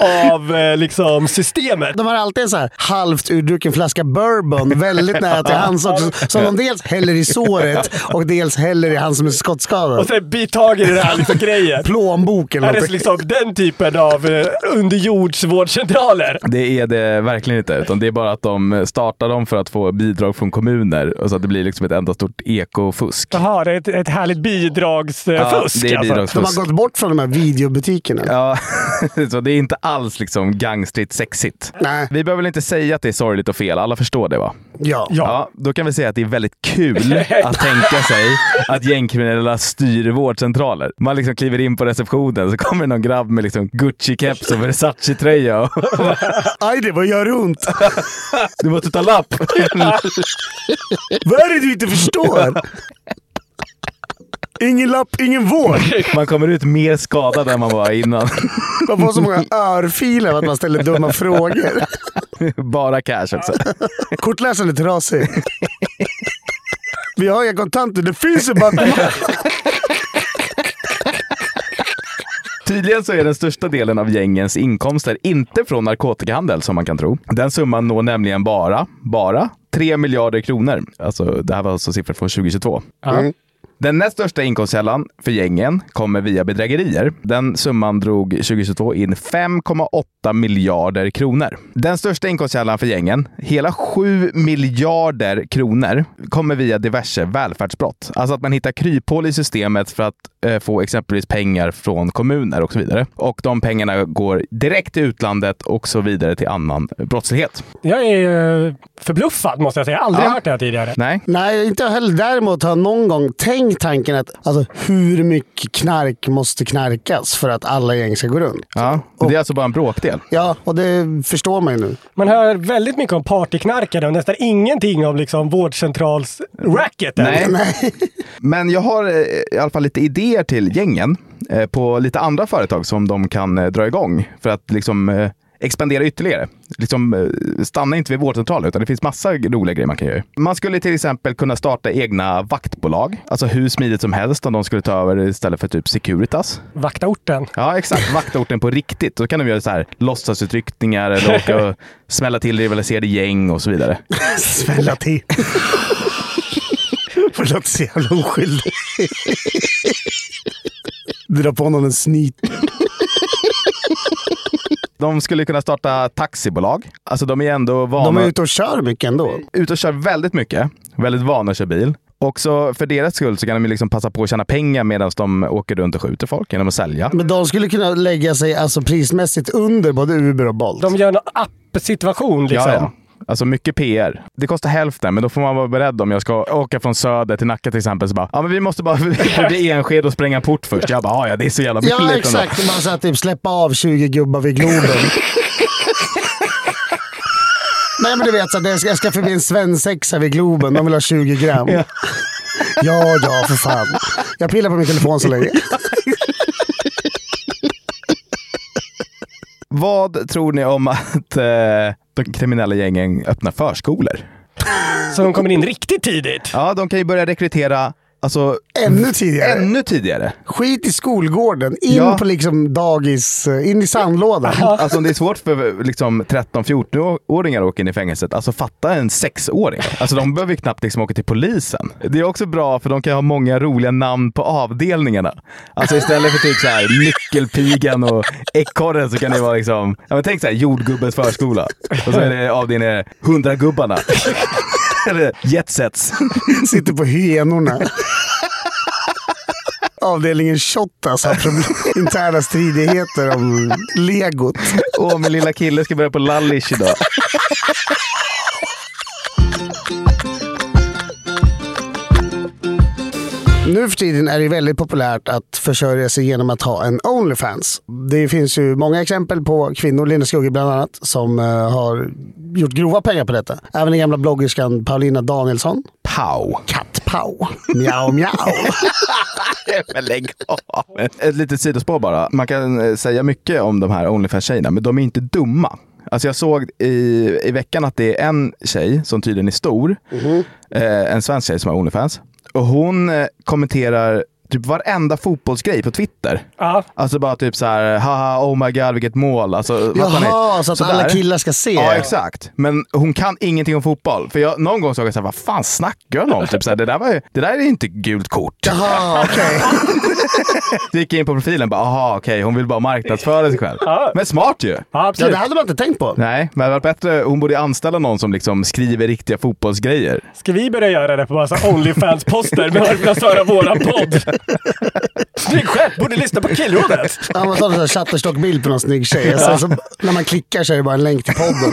*laughs* av eh, liksom, systemet? De har alltid en så här halvt urdrucken flaska bourbon väldigt nära till hans också. Som de dels häller i såret och dels häller i han som är skottskadad. Och sen bit tag i den här liksom, grejen. Plånbok eller Är det liksom den typen av eh, underjordsvårdcentraler? Det är det verkligen inte, utan det är bara att de startar dem för att få bidrag från kommuner och så att det blir liksom ett enda stort ekofusk. Jaha, det är ett, ett härligt bidragsfusk Ja, det är alltså. De har bidragsfusk. gått bort från de här videobutikerna. Ja, *laughs* så det är inte alls liksom gangstrigt sexigt. Nej. Vi behöver väl inte säga att det är sorgligt och fel, alla förstår det va? Ja. Ja, då kan vi säga att det är väldigt kul att tänka sig att gängkriminella styr vårdcentraler. Man liksom kliver in på receptionen så kommer någon grabb med liksom Gucci-keps och Versace-tröja. *laughs* Aj det, vad gör ont? *laughs* Du måste ta lapp! *laughs* Vad är det du inte förstår? Ingen lapp, ingen vård. Man kommer ut mer skadad än man var innan. Man får så många örfiler av att man ställer dumma frågor. *laughs* Bara cash också. Kortläsaren är trasig. Vi har inga kontanter, det finns ju bankomat. Tydligen så är den största delen av gängens inkomster inte från narkotikahandel som man kan tro. Den summan når nämligen bara, bara 3 miljarder kronor. Alltså, det här var alltså siffror från 2022. Mm. Den näst största inkomstkällan för gängen kommer via bedrägerier. Den summan drog 2022 in 5,8 miljarder kronor. Den största inkomstkällan för gängen, hela 7 miljarder kronor, kommer via diverse välfärdsbrott. Alltså att man hittar kryphål i systemet för att eh, få exempelvis pengar från kommuner och så vidare. Och de pengarna går direkt till utlandet och så vidare till annan brottslighet. Jag är eh, förbluffad måste jag säga. Aldrig Ja. hört det här tidigare. Nej, Nej, inte jag heller. Däremot har jag någon gång tänkt tänk tanken att alltså, hur mycket knark måste knarkas för att alla gäng ska gå runt? Ja, det är alltså bara en bråkdel. Ja, och det förstår man ju nu. Man hör väldigt mycket om partyknarkare och nästan ingenting om liksom vårdcentrals-racket. *laughs* Nej. Men jag har eh, i alla fall lite idéer till gängen eh, på lite andra företag som de kan eh, dra igång för att liksom eh, expandera ytterligare. Liksom, eh, stanna inte vid vårdcentraler, utan det finns massa roliga grejer man kan göra. Man skulle till exempel kunna starta egna vaktbolag, alltså hur smidigt som helst om de skulle ta över istället för typ Securitas. Vakta orten. Ja, exakt. Vakta orten på riktigt. Då kan de göra så här låtsasutryckningar eller åka och smälla till rivaliserade gäng och så vidare. *laughs* Smälla till. Det låter så jävla oskyldig. Dra på någon en snyt. *laughs* De skulle kunna starta taxibolag. Alltså de är ändå vana. De är ute och kör mycket ändå. ute och kör väldigt mycket. Väldigt vana att köra bil. Och så för deras skull så kan de liksom passa på att tjäna pengar medan de åker runt och skjuter folk genom att sälja. Men de skulle kunna lägga sig alltså, prismässigt under både Uber och Bolt. De gör en app-situation liksom. Ja, ja. Alltså mycket PR. Det kostar hälften, men då får man vara beredd om jag ska åka från Söder till Nacka till exempel. Så bara, ja men vi måste bara *laughs* förbi Enskede och spränga en port först. Jag bara, "Ja, det är så jävla billigt. Ja, ändå." exakt. Man sa typ släppa av 20 gubbar vid Globen. *laughs* Nej, men du vet, så att jag ska- jag ska förbi en svensexa vid Globen. De vill ha 20 gram. Ja, ja, för fan. Jag pillar på min telefon så länge. *laughs* Vad tror ni om att eh, de kriminella gängen öppnar förskolor? Så de kommer in riktigt tidigt. Ja, de kan ju börja rekrytera alltså, Ännu tidigare. ännu tidigare. Skit i skolgården. In Ja. på liksom dagis. eh, In i sandlådan. *laughs* Alltså det är svårt för liksom 13-14-åringar att åka in i fängelset, alltså fatta en sexåring. Alltså de behöver ju knappt liksom åka till polisen. Det är också bra för de kan ha många roliga namn på avdelningarna. Alltså istället för typ så här nyckelpigan och ekorren så kan det vara liksom, ja men tänk så här jordgubbens förskola. Och så är det avdelningen 100-gubbarna. *laughs* Eller jetsets. *laughs* Sitter på hyenorna. Avdelningen Shottaz har problem. *laughs* interna stridigheter om legot. Åh, min lilla kille ska börja på lallish idag. Nu för tiden är det väldigt populärt att försörja sig genom att ha en Onlyfans. Det finns ju många exempel på kvinnor, Linda Skugge bland annat, som eh, har gjort grova pengar på detta. Även den gamla bloggerskan Paulina Danielsson. Pau. Katt-Pau. Miau, miau. *laughs* Men lägg av. Ett litet sidospår bara. Man kan eh, säga mycket om de här Onlyfans-tjejerna, men de är inte dumma. Alltså jag såg i, i veckan att det är en tjej som tydligen är stor, eh, en svensk tjej som har Onlyfans. Och hon eh, kommenterar typ varenda fotbollsgrej på Twitter. Ja. Alltså bara typ så här, haha, oh my god, vilket mål. Alltså? Jaha, så att Sådär. alla killar ska se. Ja, exakt. Men hon kan ingenting om fotboll. För jag, någon gång såg jag så här, vad fan snackar hon om? Typ så här, det, där var, ju- det där är inte gult kort. Jaha, okej. *laughs* Så *laughs* gick jag in på profilen bara, aha okej, hon vill bara marknadsföra sig själv. Ja. Men smart ju! Ja, Ja, absolut. det hade man inte tänkt på. Nej, men det hade varit bättre, hon borde anställa någon som liksom skriver riktiga fotbollsgrejer. Ska vi börja göra det på massa Onlyfans-poster med marknadsföra våran podd? Snygg skepp! Borde lyssna på killrådet. Ja, man tar en Shutterstock-bild på någon snygg tjej. Och sen så, när man klickar så är det bara en länk till podden. *laughs*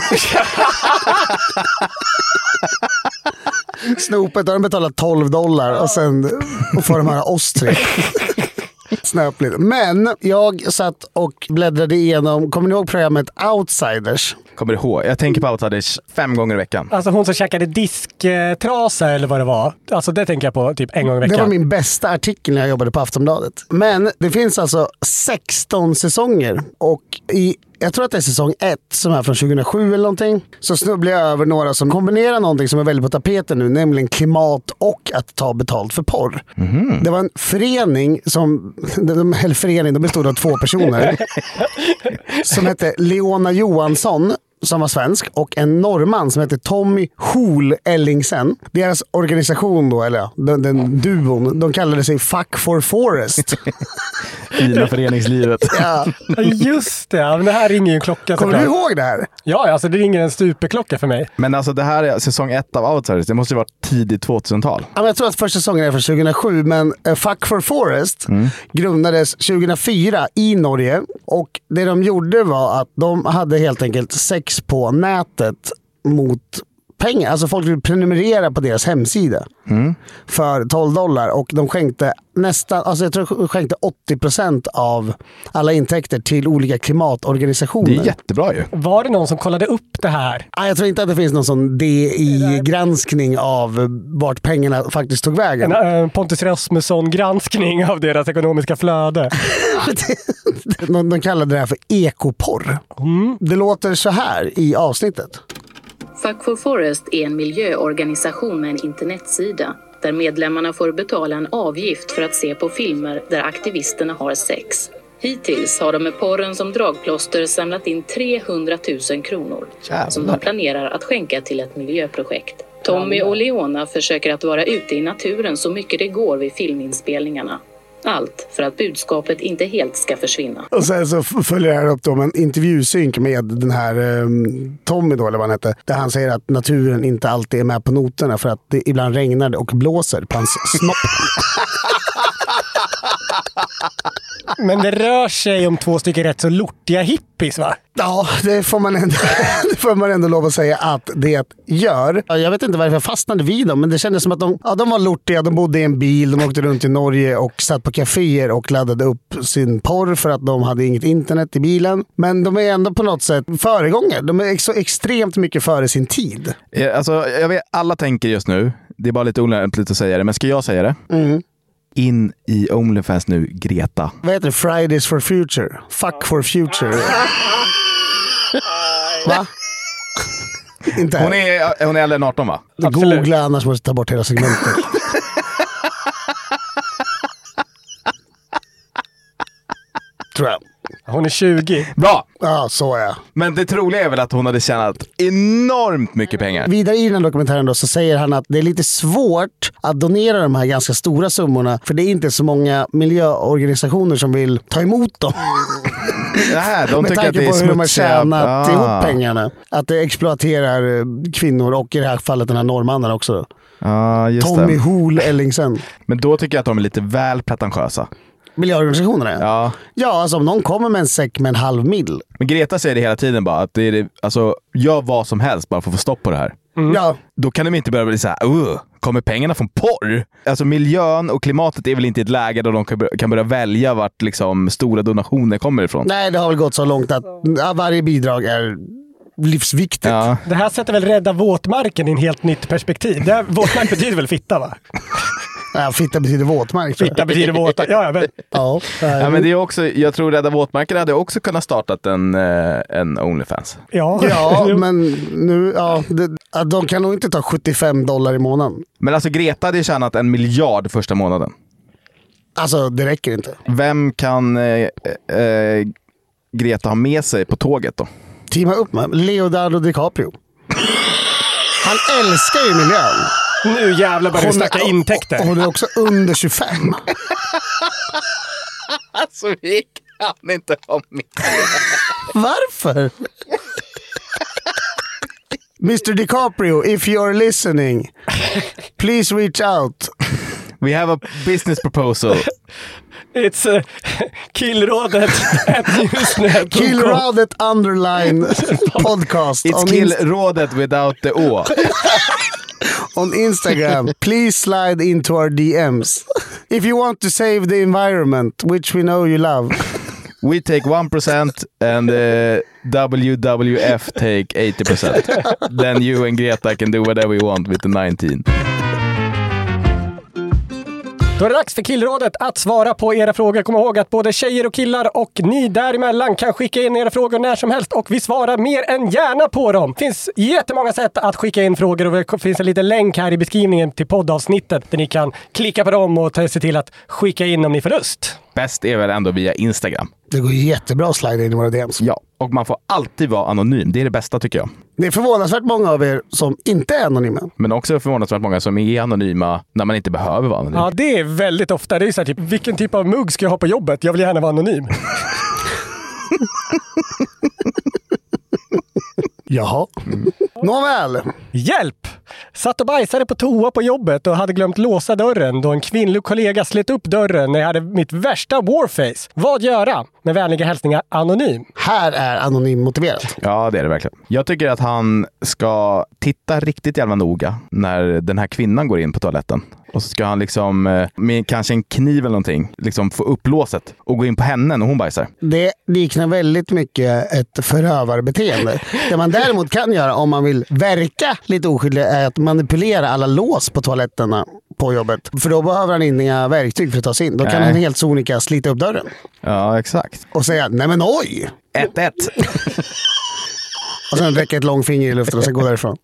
Snopet har de betalat 12 dollar och sen och får de höra oss tre. Snöpligt. Men jag satt och bläddrade igenom, kommer ni ihåg programmet Outsiders? Kommer ihåg? Jag tänker på Outsiders fem gånger i veckan. Alltså hon som käkade disktrasa eller vad det var. Alltså det tänker jag på typ en gång i Det veckan. var min bästa artikel när jag jobbade på Aftonbladet. Men det finns alltså 16 säsonger och i jag tror att det är säsong 1 som är från 2007 eller någonting. Så snubblar jag över några som kombinerar någonting som är väldigt på tapeten nu, nämligen klimat och att ta betalt för porr. Det var en förening som, *laughs* eller förening, de bestod av två personer. *laughs* som hette Leona Johansson som var svensk och en norrman som hette Tommy Hool Ellingsen. Deras organisation då, eller ja, den, den duon, de kallade sig Fuck for Forest. *laughs* Fina föreningslivet. *laughs* ja. Just det, men det här ringer ju en klocka Kommer du ihåg det här? Ja, alltså det ringer en superklocka för mig. Men alltså det här är säsong ett av Outsiders, det måste ju varit tidigt 2000-tal. Ja, men jag tror att första säsongen är från 2007, men eh, Fuck for Forest grundades 2004 i Norge. Och det de gjorde var att de hade helt enkelt sex på nätet mot pengar. Alltså folk vill prenumerera på deras hemsida för 12 dollar och de skänkte nästan, alltså jag tror de skänkte 80% av alla intäkter till olika klimatorganisationer. Det är jättebra ju. Var det någon som kollade upp det här? Ah, Jag tror inte att det finns någon sån DI-granskning av vart pengarna faktiskt tog vägen. En äh, Pontus Rasmusson-granskning av deras ekonomiska flöde. *laughs* de, de kallade det här för ekoporr. Det låter så här i avsnittet. Fuck for Forest är en miljöorganisation med en internetsida där medlemmarna får betala en avgift för att se på filmer där aktivisterna har sex. Hittills har de med porren som dragplåster samlat in 300 000 kronor som de planerar att skänka till ett miljöprojekt. Tommy och Leona försöker att vara ute i naturen så mycket det går vid filminspelningarna. Allt för att budskapet inte helt ska försvinna. Och sen så följer det här upp då med en intervjusynk med den här um, Tommy då, eller vad han hette. Där han säger att naturen inte alltid är med på noterna för att det ibland regnar och blåser på hans snopp. *laughs* Men det rör sig om två stycken rätt så lortiga hippies va? Ja, det får, man ändå, *laughs* det får man ändå lov att säga att det gör. Ja, Jag vet inte varför jag fastnade vid dem, men det kändes som att de, ja, de var lortiga. De bodde i en bil, de åkte runt i Norge och satt på kaféer och laddade upp sin porr för att de hade inget internet i bilen. Men de är ändå på något sätt föregångare. De är så extremt mycket före sin tid. Alltså, jag vet, alla tänker just nu, det är bara lite olämpligt att säga det, men ska jag säga det? Mm. In i Onlyfans nu, Greta. Vad heter det? Fridays for future. Fuck for future. *laughs* Va? Inte Hon är, hon är äldre än 18 va? Googla annars måste jag ta bort hela segmentet. Tror jag. Hon är 20. Bra! Ja, så är jag. Men det troliga är väl att hon hade tjänat enormt mycket pengar. Vidare i den här dokumentären då, så säger han att det är lite svårt att donera de här ganska stora summorna. För det är inte så många miljöorganisationer som vill ta emot dem. *laughs* Nej, de Med tycker tanke att det är på hur de har smutsiga... tjänat Ah. ihop pengarna. Att det exploaterar eh, kvinnor och i det här fallet den här norrmannen också. Just Tommy det. Hool Ellingsen. Men då tycker jag att de är lite väl pretentiösa. Miljöorganisationerna Ja. Ja, alltså om någon kommer med en säck med en halv mil. Men Greta säger det hela tiden bara, att det är det, alltså, gör vad som helst bara för att få stopp på det här. Ja, Då kan de inte börja bli såhär, uh, kommer pengarna från porr? Alltså miljön och klimatet är väl inte i ett läge där de kan börja, kan börja välja vart liksom stora donationer kommer ifrån. nej det har väl gått så långt att ja, varje bidrag är livsviktigt. Ja. Det här sätter väl rädda våtmarken i en helt nytt perspektiv. Det här, våtmark betyder väl fitta va? *laughs* Ja, fitta betyder våtmark. Fitta betyder våta. Ja, ja, men, *laughs* Ja, Ja, men det är också, jag tror Rädda Våtmarken hade också kunnat startat en, eh, en Onlyfans. ja. *laughs* ja *laughs* men nu, ja, det, de kan nog inte ta 75 dollar i månaden. Men alltså Greta hade ju tjänat en miljard första månaden. Alltså det räcker inte. Vem kan eh, eh, Greta ha med sig på tåget då? Teama upp med Leonardo DiCaprio. Han älskar ju miljön. Nu jävlar börjar vi snacka intäkter. Och hon är också under 25. *laughs* Alltså vi kan inte ha med. Varför? Mr DiCaprio, if you're listening, please reach out. We have a business proposal. It's uh, killrådet at. Killradet underline podcast It's on, kill Inst- rådet without the å. *laughs* on Instagram. Please slide into our DMs. If you want to save the environment, which we know you love. We take 1% and uh, WWF take 80%. Then you and Greta can do whatever you want with the 19. Då är det dags för killrådet att svara på era frågor. Kom ihåg att både tjejer och killar och ni däremellan kan skicka in era frågor när som helst och vi svarar mer än gärna på dem. Det finns jättemånga sätt att skicka in frågor och det finns en liten länk här i beskrivningen till poddavsnittet där ni kan klicka på dem och se till att skicka in om ni får lust. Bäst är väl ändå via Instagram. Det går jättebra att slida in i våra DMs. Ja, och man får alltid vara anonym. Det är det bästa tycker jag. Det är förvånansvärt många av er som inte är anonyma. Men också förvånansvärt många som är anonyma när man inte behöver vara anonym. Ja, det är väldigt ofta. Det är så här, typ, vilken typ av mugg ska jag ha på jobbet? Jag vill gärna vara anonym. *laughs* Jaha. Nåväl. Hjälp! Satt och bajsade på toa på jobbet och hade glömt låsa dörren då en kvinnlig kollega slet upp dörren när jag hade mitt värsta warface. Vad göra? Med vänliga hälsningar Anonym. Här är anonym motiverat. Ja, det är det verkligen. Jag tycker att han ska titta riktigt jävla noga när den här kvinnan går in på toaletten. Och så ska han liksom eh, med kanske en kniv eller någonting liksom få upp låset och gå in på henne när hon bajsar. Det liknar väldigt mycket ett förövarbeteende. Det man däremot kan göra om man vill verka lite oskyldig är att manipulera alla lås på toaletterna på jobbet. För då behöver han inga verktyg för att ta sig in. Då kan Nej. han helt sonika slita upp dörren Ja, exakt. Och säga nej men oj! 1-1. *laughs* Och sen räcka ett långfinger i luften och sen gå därifrån.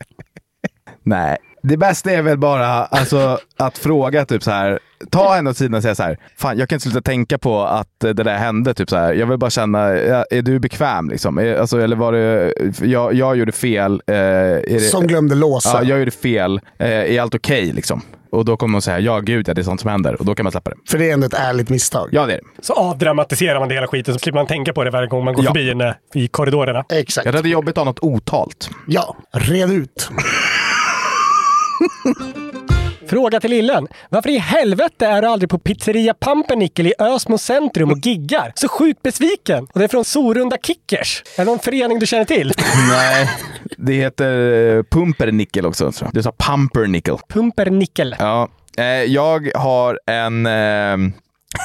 Nej, det bästa är väl bara alltså, att fråga typ så här. Ta henne åt sidan och säga så här. Fan, jag kan inte sluta tänka på att det där hände. Typ så här. Jag vill bara känna, är du bekväm liksom? Är, alltså, eller var det, jag, jag gjorde fel. Eh, det, Som glömde låsa. Ja, jag gjorde fel. Eh, är allt okej liksom? Och då kommer hon säga, ja gud, ja, det är sånt som händer. Och då kan man släppa det. För det är ändå ett ärligt misstag. Ja, det är det. Så avdramatiserar man det hela skiten så slipper man tänka på det varje gång man går Ja. förbi henne i korridorerna. Exakt. Jag tror det är jobbigt att ha något otalt. Ja, red ut. *laughs* Fråga till Lillen. Varför i helvete är du aldrig på pizzeria Pumpernickel i Ösmo centrum och giggar? Så sjukt besviken. Och det är från Sorunda Kickers. Är det någon förening du känner till? *laughs* Nej, det heter eh, pumpernickel också. Tror jag. Du sa pumpernickel. Pumpernickel. Ja, eh, jag har en...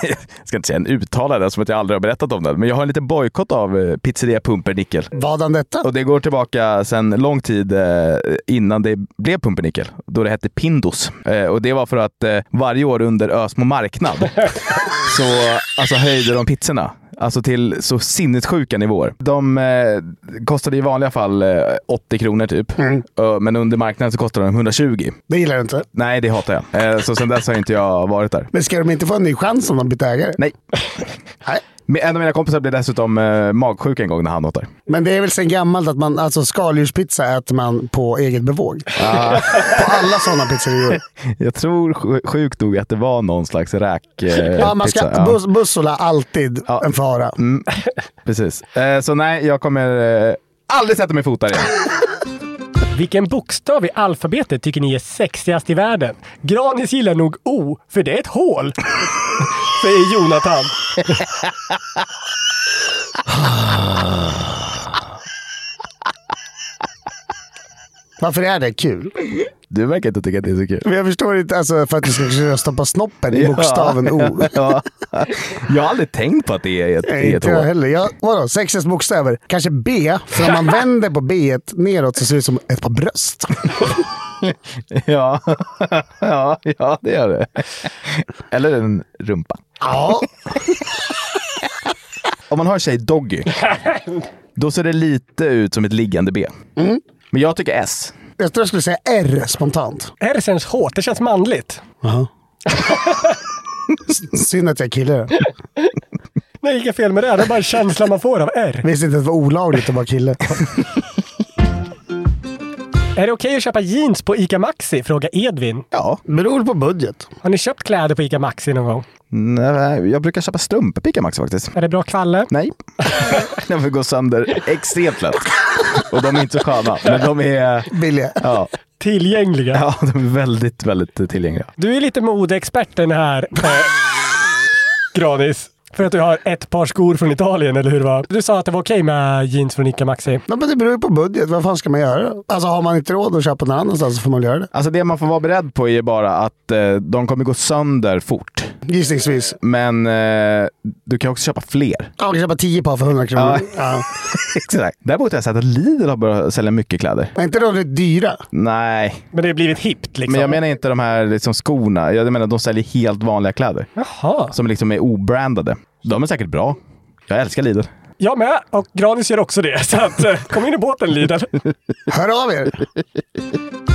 *laughs* Jag ska inte säga en uttalare som att jag aldrig har berättat om den, men jag har en liten bojkott av eh, pizzeria Pumpernickel. Vadan detta? Och det går tillbaka sedan lång tid eh, innan det blev Pumpernickel, då det hette Pindos. Eh, och det var för att varje år under Ösmo marknad *laughs* så alltså, höjde de pizzorna. Alltså till så sinnessjuka nivåer. De eh, kostade i vanliga fall eh, 80 kronor typ. Mm. Eh, men under marknaden så kostade de 120. Det gillar du inte. Nej, det hatar jag. Eh, så sen dess har inte jag varit där. Men ska de inte få en ny chans om de byter ägare? Nej. Nej. En av mina kompisar blev dessutom eh, magsjuk en gång när han åt där. Men det är väl sen gammalt att man, alltså skaldjurspizza äter man på eget bevåg. *laughs* Ja. På alla sådana pizzerior. Jag tror sj- sjukt nog att det var någon slags räk eh, Ja, man ska, pizza. Ja. bus, bussola alltid en fara. Mm, precis. Eh, så nej, jag kommer eh, aldrig sätta mig fot där igen. *laughs* Vilken bokstav i alfabetet tycker ni är sexigast i världen? Granis gillar nog O, för det är ett hål. *laughs* Säger Jonathan. Varför är det kul? Du verkar inte tycka att det är så kul. Men jag förstår inte, alltså, för att du ska kunna stoppa snoppen i bokstaven O. *laughs* Ja. Jag har aldrig tänkt på att det är ett, Nej, ett inte jag heller. Jag, vadå, sexens bokstäver? Kanske B, för om man vänder på B neråt så ser det ut som ett par bröst. *laughs* Ja. *laughs* ja, ja, det gör det. Eller en rumpa. Ja. Om man har tjej Doggy, då ser det lite ut som ett liggande B. Mm. Men jag tycker S. Jag tror jag skulle säga R spontant. R känns hårt, det känns manligt. Jaha. Synd att jag är kille. Nej, inget fel med det. Det är bara en känsla man får av R. Visste inte att det var olagligt att vara kille. Är det okej att köpa jeans på ICA Maxi? Frågar Edvin. Ja. Beror på budget. Har ni köpt kläder på ICA Maxi någon gång? Nej, jag brukar köpa strumpor på Ica Maxi faktiskt. Är det bra kvalle? Nej. *laughs* De får gå sönder extremt lätt. Och de är inte så sköna, men de är... Billiga. Ja, Tillgängliga. ja de är väldigt, väldigt tillgängliga. Du är lite modeexperten här, eh, Granis. För att du har ett par skor från Italien, eller hur det var? Du sa att det var okej med jeans från ICA Maxi. Ja, men det beror ju på budget. Vad fan ska man göra? Alltså har man inte råd att köpa någon annanstans så får man göra det. Alltså det man får vara beredd på är bara att eh, de kommer gå sönder fort. Gissningsvis. Men eh, du kan också köpa fler. Ja, man kan köpa 10 par för 100 kronor. Ja. *laughs* Exakt. Däremot har jag sett att Lidl har börjat sälja mycket kläder. Men inte de lite dyra? Nej, Men det har blivit hippt liksom. men jag menar inte de här liksom, skorna. Jag menar de säljer helt vanliga kläder. Jaha. Som liksom är obrandade. De är säkert bra. Jag älskar Lidl. Jag med. Och Granis gör också det. *laughs* Så att, eh, kom in i båten Lidl. Hör av er!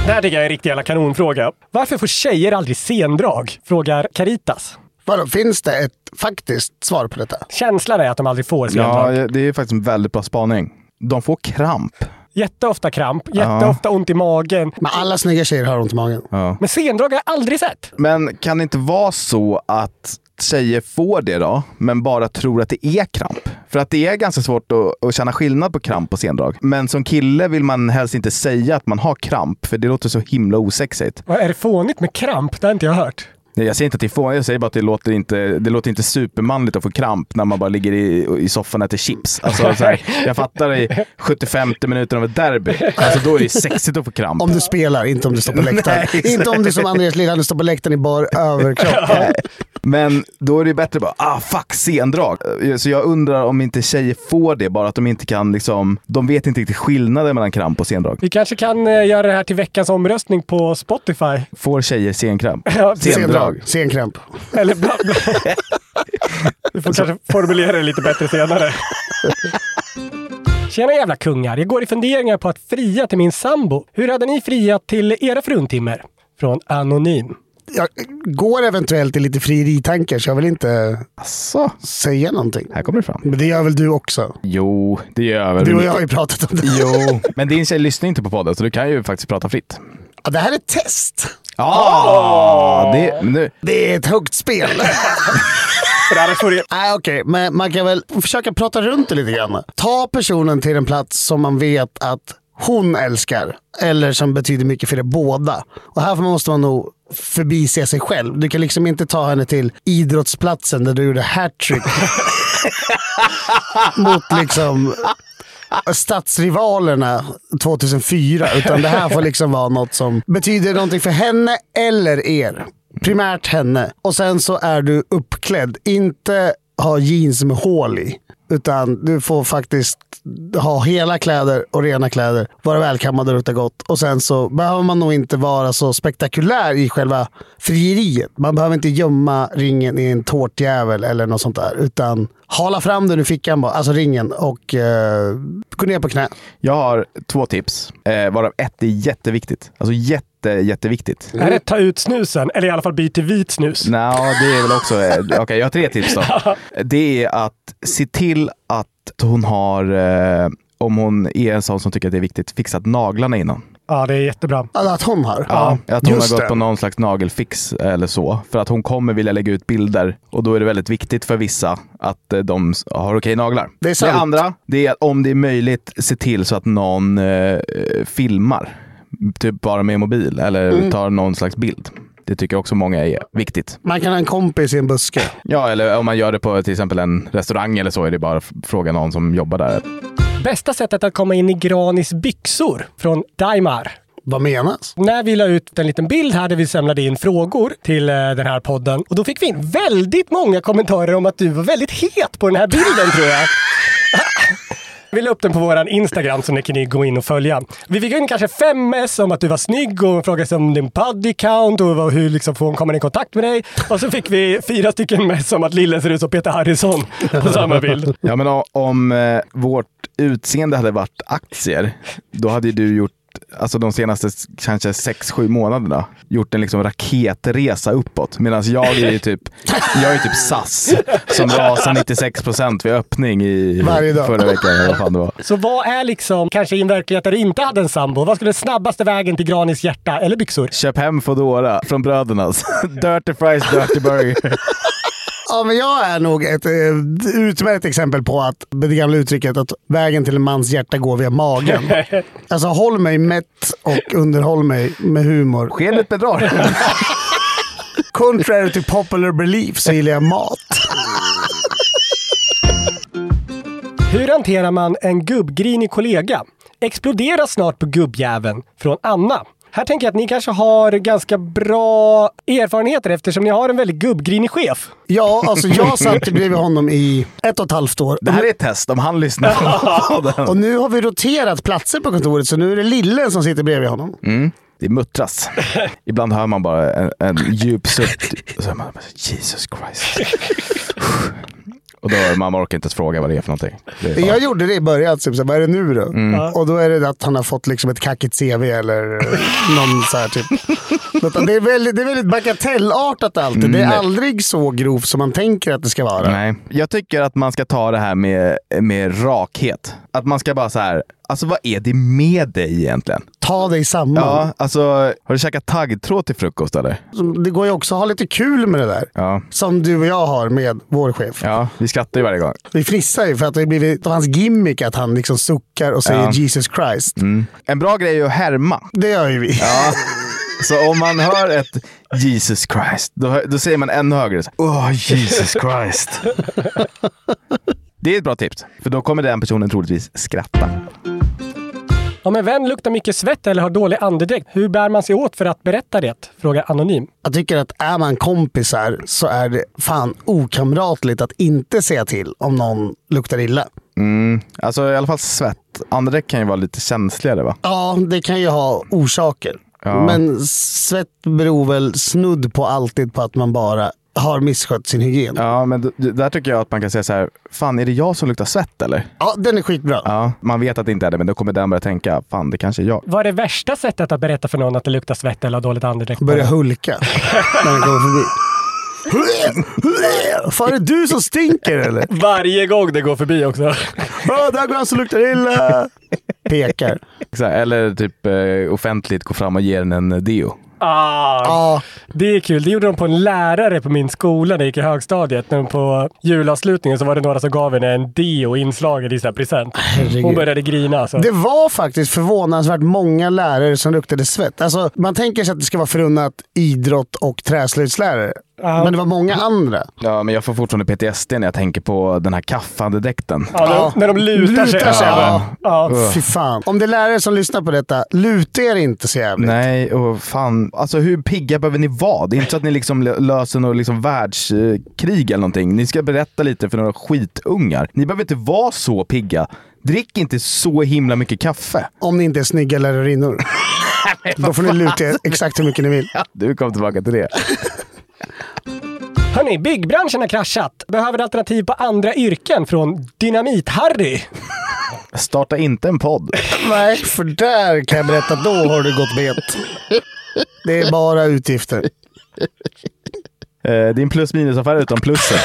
Det här tycker jag är en riktig jävla kanonfråga. Varför får tjejer aldrig sendrag? Frågar Caritas. Vadå, finns det ett faktiskt svar på detta? Känslan är att de aldrig får Ja, sendrag. det är faktiskt en väldigt bra spaning. De får kramp. Jätteofta kramp, jätteofta ont i magen. Men alla snygga tjejer har ont i magen. Ja. Men sendrag har jag aldrig sett. Men kan det inte vara så att tjejer får det då, men bara tror att det är kramp? För att det är ganska svårt att, att känna skillnad på kramp och sendrag. Men som kille vill man helst inte säga att man har kramp, för det låter så himla osexigt. Vad Är det fånigt med kramp? Det har inte jag hört. Nej, jag säger inte att det är fånigt, jag säger bara att det låter inte, det låter inte supermanligt att få kramp när man bara ligger i, i soffan och äter chips. Alltså, så här, jag fattar i 75 minuter av ett derby, alltså, då är det sexigt att få kramp. Om du spelar, inte om du står på läktaren. Nej, inte om du som Andreas Lillhand står på läktaren i bar överkropp. Men då är det bättre bara, ah fuck, sendrag. Så jag undrar om inte tjejer får det, bara att de inte kan liksom, de vet inte riktigt skillnaden mellan kramp och sendrag. Vi kanske kan eh, göra det här till veckans omröstning på Spotify. Får tjejer senkramp? *laughs* Ja, Sendrag? Senkramp. *laughs* Eller bla, bla. *laughs* Vi får kanske formulera det lite bättre senare. Tjena jävla kungar! Jag går i funderingar på att fria till min sambo. Hur hade ni friat till era fruntimmer? Från Anonym. Jag går eventuellt i lite frieritankar så jag vill inte Asså. säga någonting. Här kommer det fram. Men det gör väl du också? Jo, det gör jag väl. Du och jag har ju pratat om det. Jo, men din tjej lyssnar inte på podden så du kan ju faktiskt prata fritt. Ja, det här är ett test. Ah, det, nu, Det är ett högt spel. *laughs* Nej, okej, men man kan väl försöka prata runt det lite grann. Ta personen till en plats som man vet att hon älskar. Eller som betyder mycket för er båda. Och här måste man nog förbise sig själv. Du kan liksom inte ta henne till idrottsplatsen där du gjorde hattrick. *laughs* mot liksom stadsrivalerna 2004. Utan det här får liksom vara något som betyder någonting för henne eller er. Primärt henne. Och sen så är du uppklädd. Inte ha jeans med hål i. Utan du får faktiskt ha hela kläder och rena kläder. Vara välkammad och lukta gott. Och sen så behöver man nog inte vara så spektakulär i själva frieriet. Man behöver inte gömma ringen i en tårtjävel eller något sånt där. Utan hala fram den ur fickan bara, alltså ringen och eh, gå ner på knä. jag har två tips, eh, varav ett är jätteviktigt. Alltså jätte, jätteviktigt. Är det ta ut snusen? Eller i alla fall byt till vit snus? Nå, det är väl också... eh, Okej, jag har tre tips då. *laughs* Det är att se till att hon har, eh, om hon är en sån som tycker att det är viktigt, fixat naglarna innan. Ja, det är jättebra. Alltså att hon har. Ja, att hon just har gått det. på någon slags nagelfix eller så. För att hon kommer vilja lägga ut bilder och då är det väldigt viktigt för vissa att eh, de har okej naglar. Det är sant. andra, det är att om det är möjligt, se till så att någon eh, filmar. Typ bara med mobil eller Mm. tar någon slags bild. Det tycker också många är viktigt. Man kan ha en kompis i en buske. Ja, eller om man gör det på till exempel en restaurang eller så är det bara att fråga någon som jobbar där. Bästa sättet att komma in i Granis byxor? Från Daimar. Vad menas? När vi la ut en liten bild här där vi samlade in frågor till eh, den här podden och då fick vi in väldigt många kommentarer om att du var väldigt het på den här bilden tror jag. *laughs* Vi la upp den på våran Instagram så ni kan ni gå in och följa. Vi fick in kanske fem mess om att du var snygg och frågade om din body count och hur liksom får hon komma i kontakt med dig. Och så fick vi fyra stycken mess om att Lille ser ut som Peter Harrison på samma bild. Ja, men om eh, vårt utseende hade varit aktier, då hade ju du gjort Alltså de senaste kanske 6-7 månaderna gjort en liksom raketresa uppåt. Medan jag är ju typ, jag är typ SAS som rasar 96% vid öppning i förra veckan. Eller vad fan det var. Så vad är liksom, kanske i en verklighet där du inte hade en sambo, vad skulle snabbaste vägen till Granis hjärta eller byxor? Köp hem Foodora från brödernas. *laughs* dirty fries, dirty burger. Ja, men jag är nog ett eh, utmärkt exempel på att det gamla uttrycket att vägen till en mans hjärta går via magen. *laughs* Alltså håll mig mätt och underhåll mig med humor. Skenet bedrar. *laughs* Contrary to popular belief så gillar jag mat. Hur hanterar man en gubbgrinig kollega? Explodera snart på gubbjäveln. Från Anna. Här tänker jag att ni kanske har ganska bra erfarenheter eftersom ni har en väldigt gubbgrinig chef. Ja, alltså jag satt bredvid honom i ett och ett halvt år. Det här är ett test om han lyssnar. Och nu har vi roterat platser på kontoret så nu är det Lillen som sitter bredvid honom. Mm. Det muttras. Ibland hör man bara en, en djup suck. Och så är man bara, Jesus Christ. Och då man orkar inte ens fråga vad det är för någonting. Är bara, Jag gjorde det i början, typ, så här, vad är det nu då? Mm. Och då är det att han har fått liksom ett kackigt CV eller *laughs* någon så här typ. Det är väldigt, det är väldigt bagatellartat alltid. Det är aldrig så grovt som man tänker att det ska vara. Nej. Jag tycker att man ska ta det här med, med rakhet. Att man ska bara så här, alltså vad är det med dig egentligen? Ta dig samman. Ja, alltså har du käkat taggtråd till frukost eller? Det går ju också att ha lite kul med det där. Ja. Som du och jag har med vår chef. Ja, vi skrattar ju varje gång. Vi fnissar ju för att det har blivit hans gimmick att han liksom suckar och säger Ja. Jesus Christ. Mm. En bra grej är att härma. Det gör ju vi. Ja. Så om man hör ett Jesus Christ, då, då säger man ännu högre. Åh, Jesus Christ. *laughs* Det är ett bra tips, för då kommer den personen troligtvis skratta. Om en vän luktar mycket svett eller har dålig andedräkt, hur bär man sig åt för att berätta det? Frågar Anonym. Jag tycker att är man kompisar så är det fan okamratligt att inte säga till om någon luktar illa. Mm, alltså i alla fall svett. Andedräkt kan ju vara lite känsligare va? Ja, det kan ju ha orsaker. Ja. Men svett beror väl snudd på alltid på att man bara har misskött sin hygien. Ja, men d- där tycker jag att man kan säga så här, fan är det jag som luktar svett eller? Ja, den är skitbra. Ja, man vet att det inte är det, men då kommer den börja tänka, fan det kanske är jag. Vad är det värsta sättet att berätta för någon att det luktar svett eller har dåligt andedräkt? Börja hulka *laughs* när den kommer förbi. Fan är det du som stinker eller? Varje gång det går förbi också. Ja, där går han som luktar illa. *laughs* Pekar. Eller typ eh, offentligt gå fram och ge den en deo. Ah, Det är kul. Det gjorde de på en lärare på min skola när jag gick i högstadiet. När på julavslutningen så var det några som gav henne en deo inslagen i så här present. Hon började grina. Alltså. Det var faktiskt förvånansvärt många lärare som luktade svett. Alltså, man tänker sig att det ska vara förunnat idrott och träslöjdslärare. Men det var många andra. Ja, men jag får fortfarande PTSD när jag tänker på den här kaffandedräkten. Ja, när, de, när de lutar, sig. Ja. Ja. Fy fan. Om det är lärare som lyssnar på detta, luta er inte så jävligt. Nej, och fan. Alltså hur pigga behöver ni vara? Det är inte så att ni liksom lö- löser något liksom världskrig eller någonting. Ni ska berätta lite för några skitungar. Ni behöver inte vara så pigga. Drick inte så himla mycket kaffe. Om ni inte är snygga lärarinnor. *laughs* Då får ni luta er exakt hur mycket ni vill. Du kom tillbaka till det. Hörni, byggbranschen har kraschat. Behöver alternativ på andra yrken från Dynamit-Harry. Starta inte en podd. Nej, för där kan jag berätta, då har du gått bet. Det är bara utgifter. Eh, din plus minus-affär utan plusset.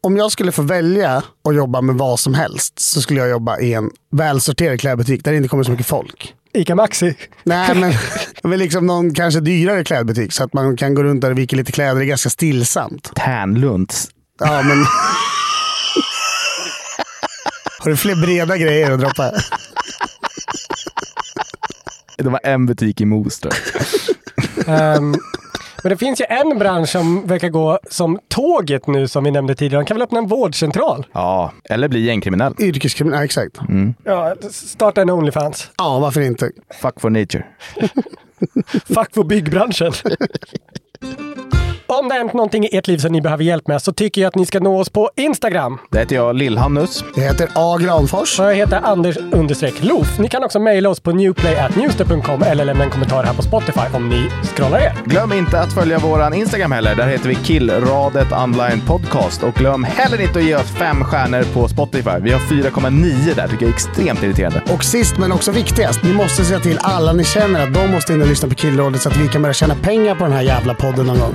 Om jag skulle få välja att jobba med vad som helst så skulle jag jobba i en välsorterad klädbutik där det inte kommer så mycket folk. Ica Maxi. Nej, men, *laughs* men liksom någon kanske dyrare klädbutik så att man kan gå runt där och vika lite kläder. Det är ganska stillsamt. Tärnlunds. Ja, men... *laughs* Har du fler breda grejer att droppa? Det var en butik i Mos tror jag. Ehm, men det finns ju en bransch som verkar gå som tåget nu som vi nämnde tidigare. De kan väl öppna en vårdcentral? Ja, eller bli gängkriminell. Yrkeskriminell, ja, exakt. Ja, starta en Onlyfans. Ja, varför inte? Fuck for nature. *laughs* Fuck för byggbranschen. *laughs* Om det har hänt någonting i ert liv som ni behöver hjälp med så tycker jag att ni ska nå oss på Instagram. Det heter jag Lill-Hannus. Jag heter A. Granfors. Och jag heter Anders understreck Loof. Ni kan också mejla oss på newplay.newster.com eller lämna en kommentar här på Spotify om ni scrollar er. Glöm inte att följa våran Instagram heller. Där heter vi Killradet Online Podcast. Och glöm heller inte att ge oss fem stjärnor på Spotify. Vi har 4,9 där. tycker jag är extremt irriterande. Och sist men också viktigast, ni måste säga till alla ni känner att de måste in och lyssna på Killrådet så att vi kan börja tjäna pengar på den här jävla podden någon gång.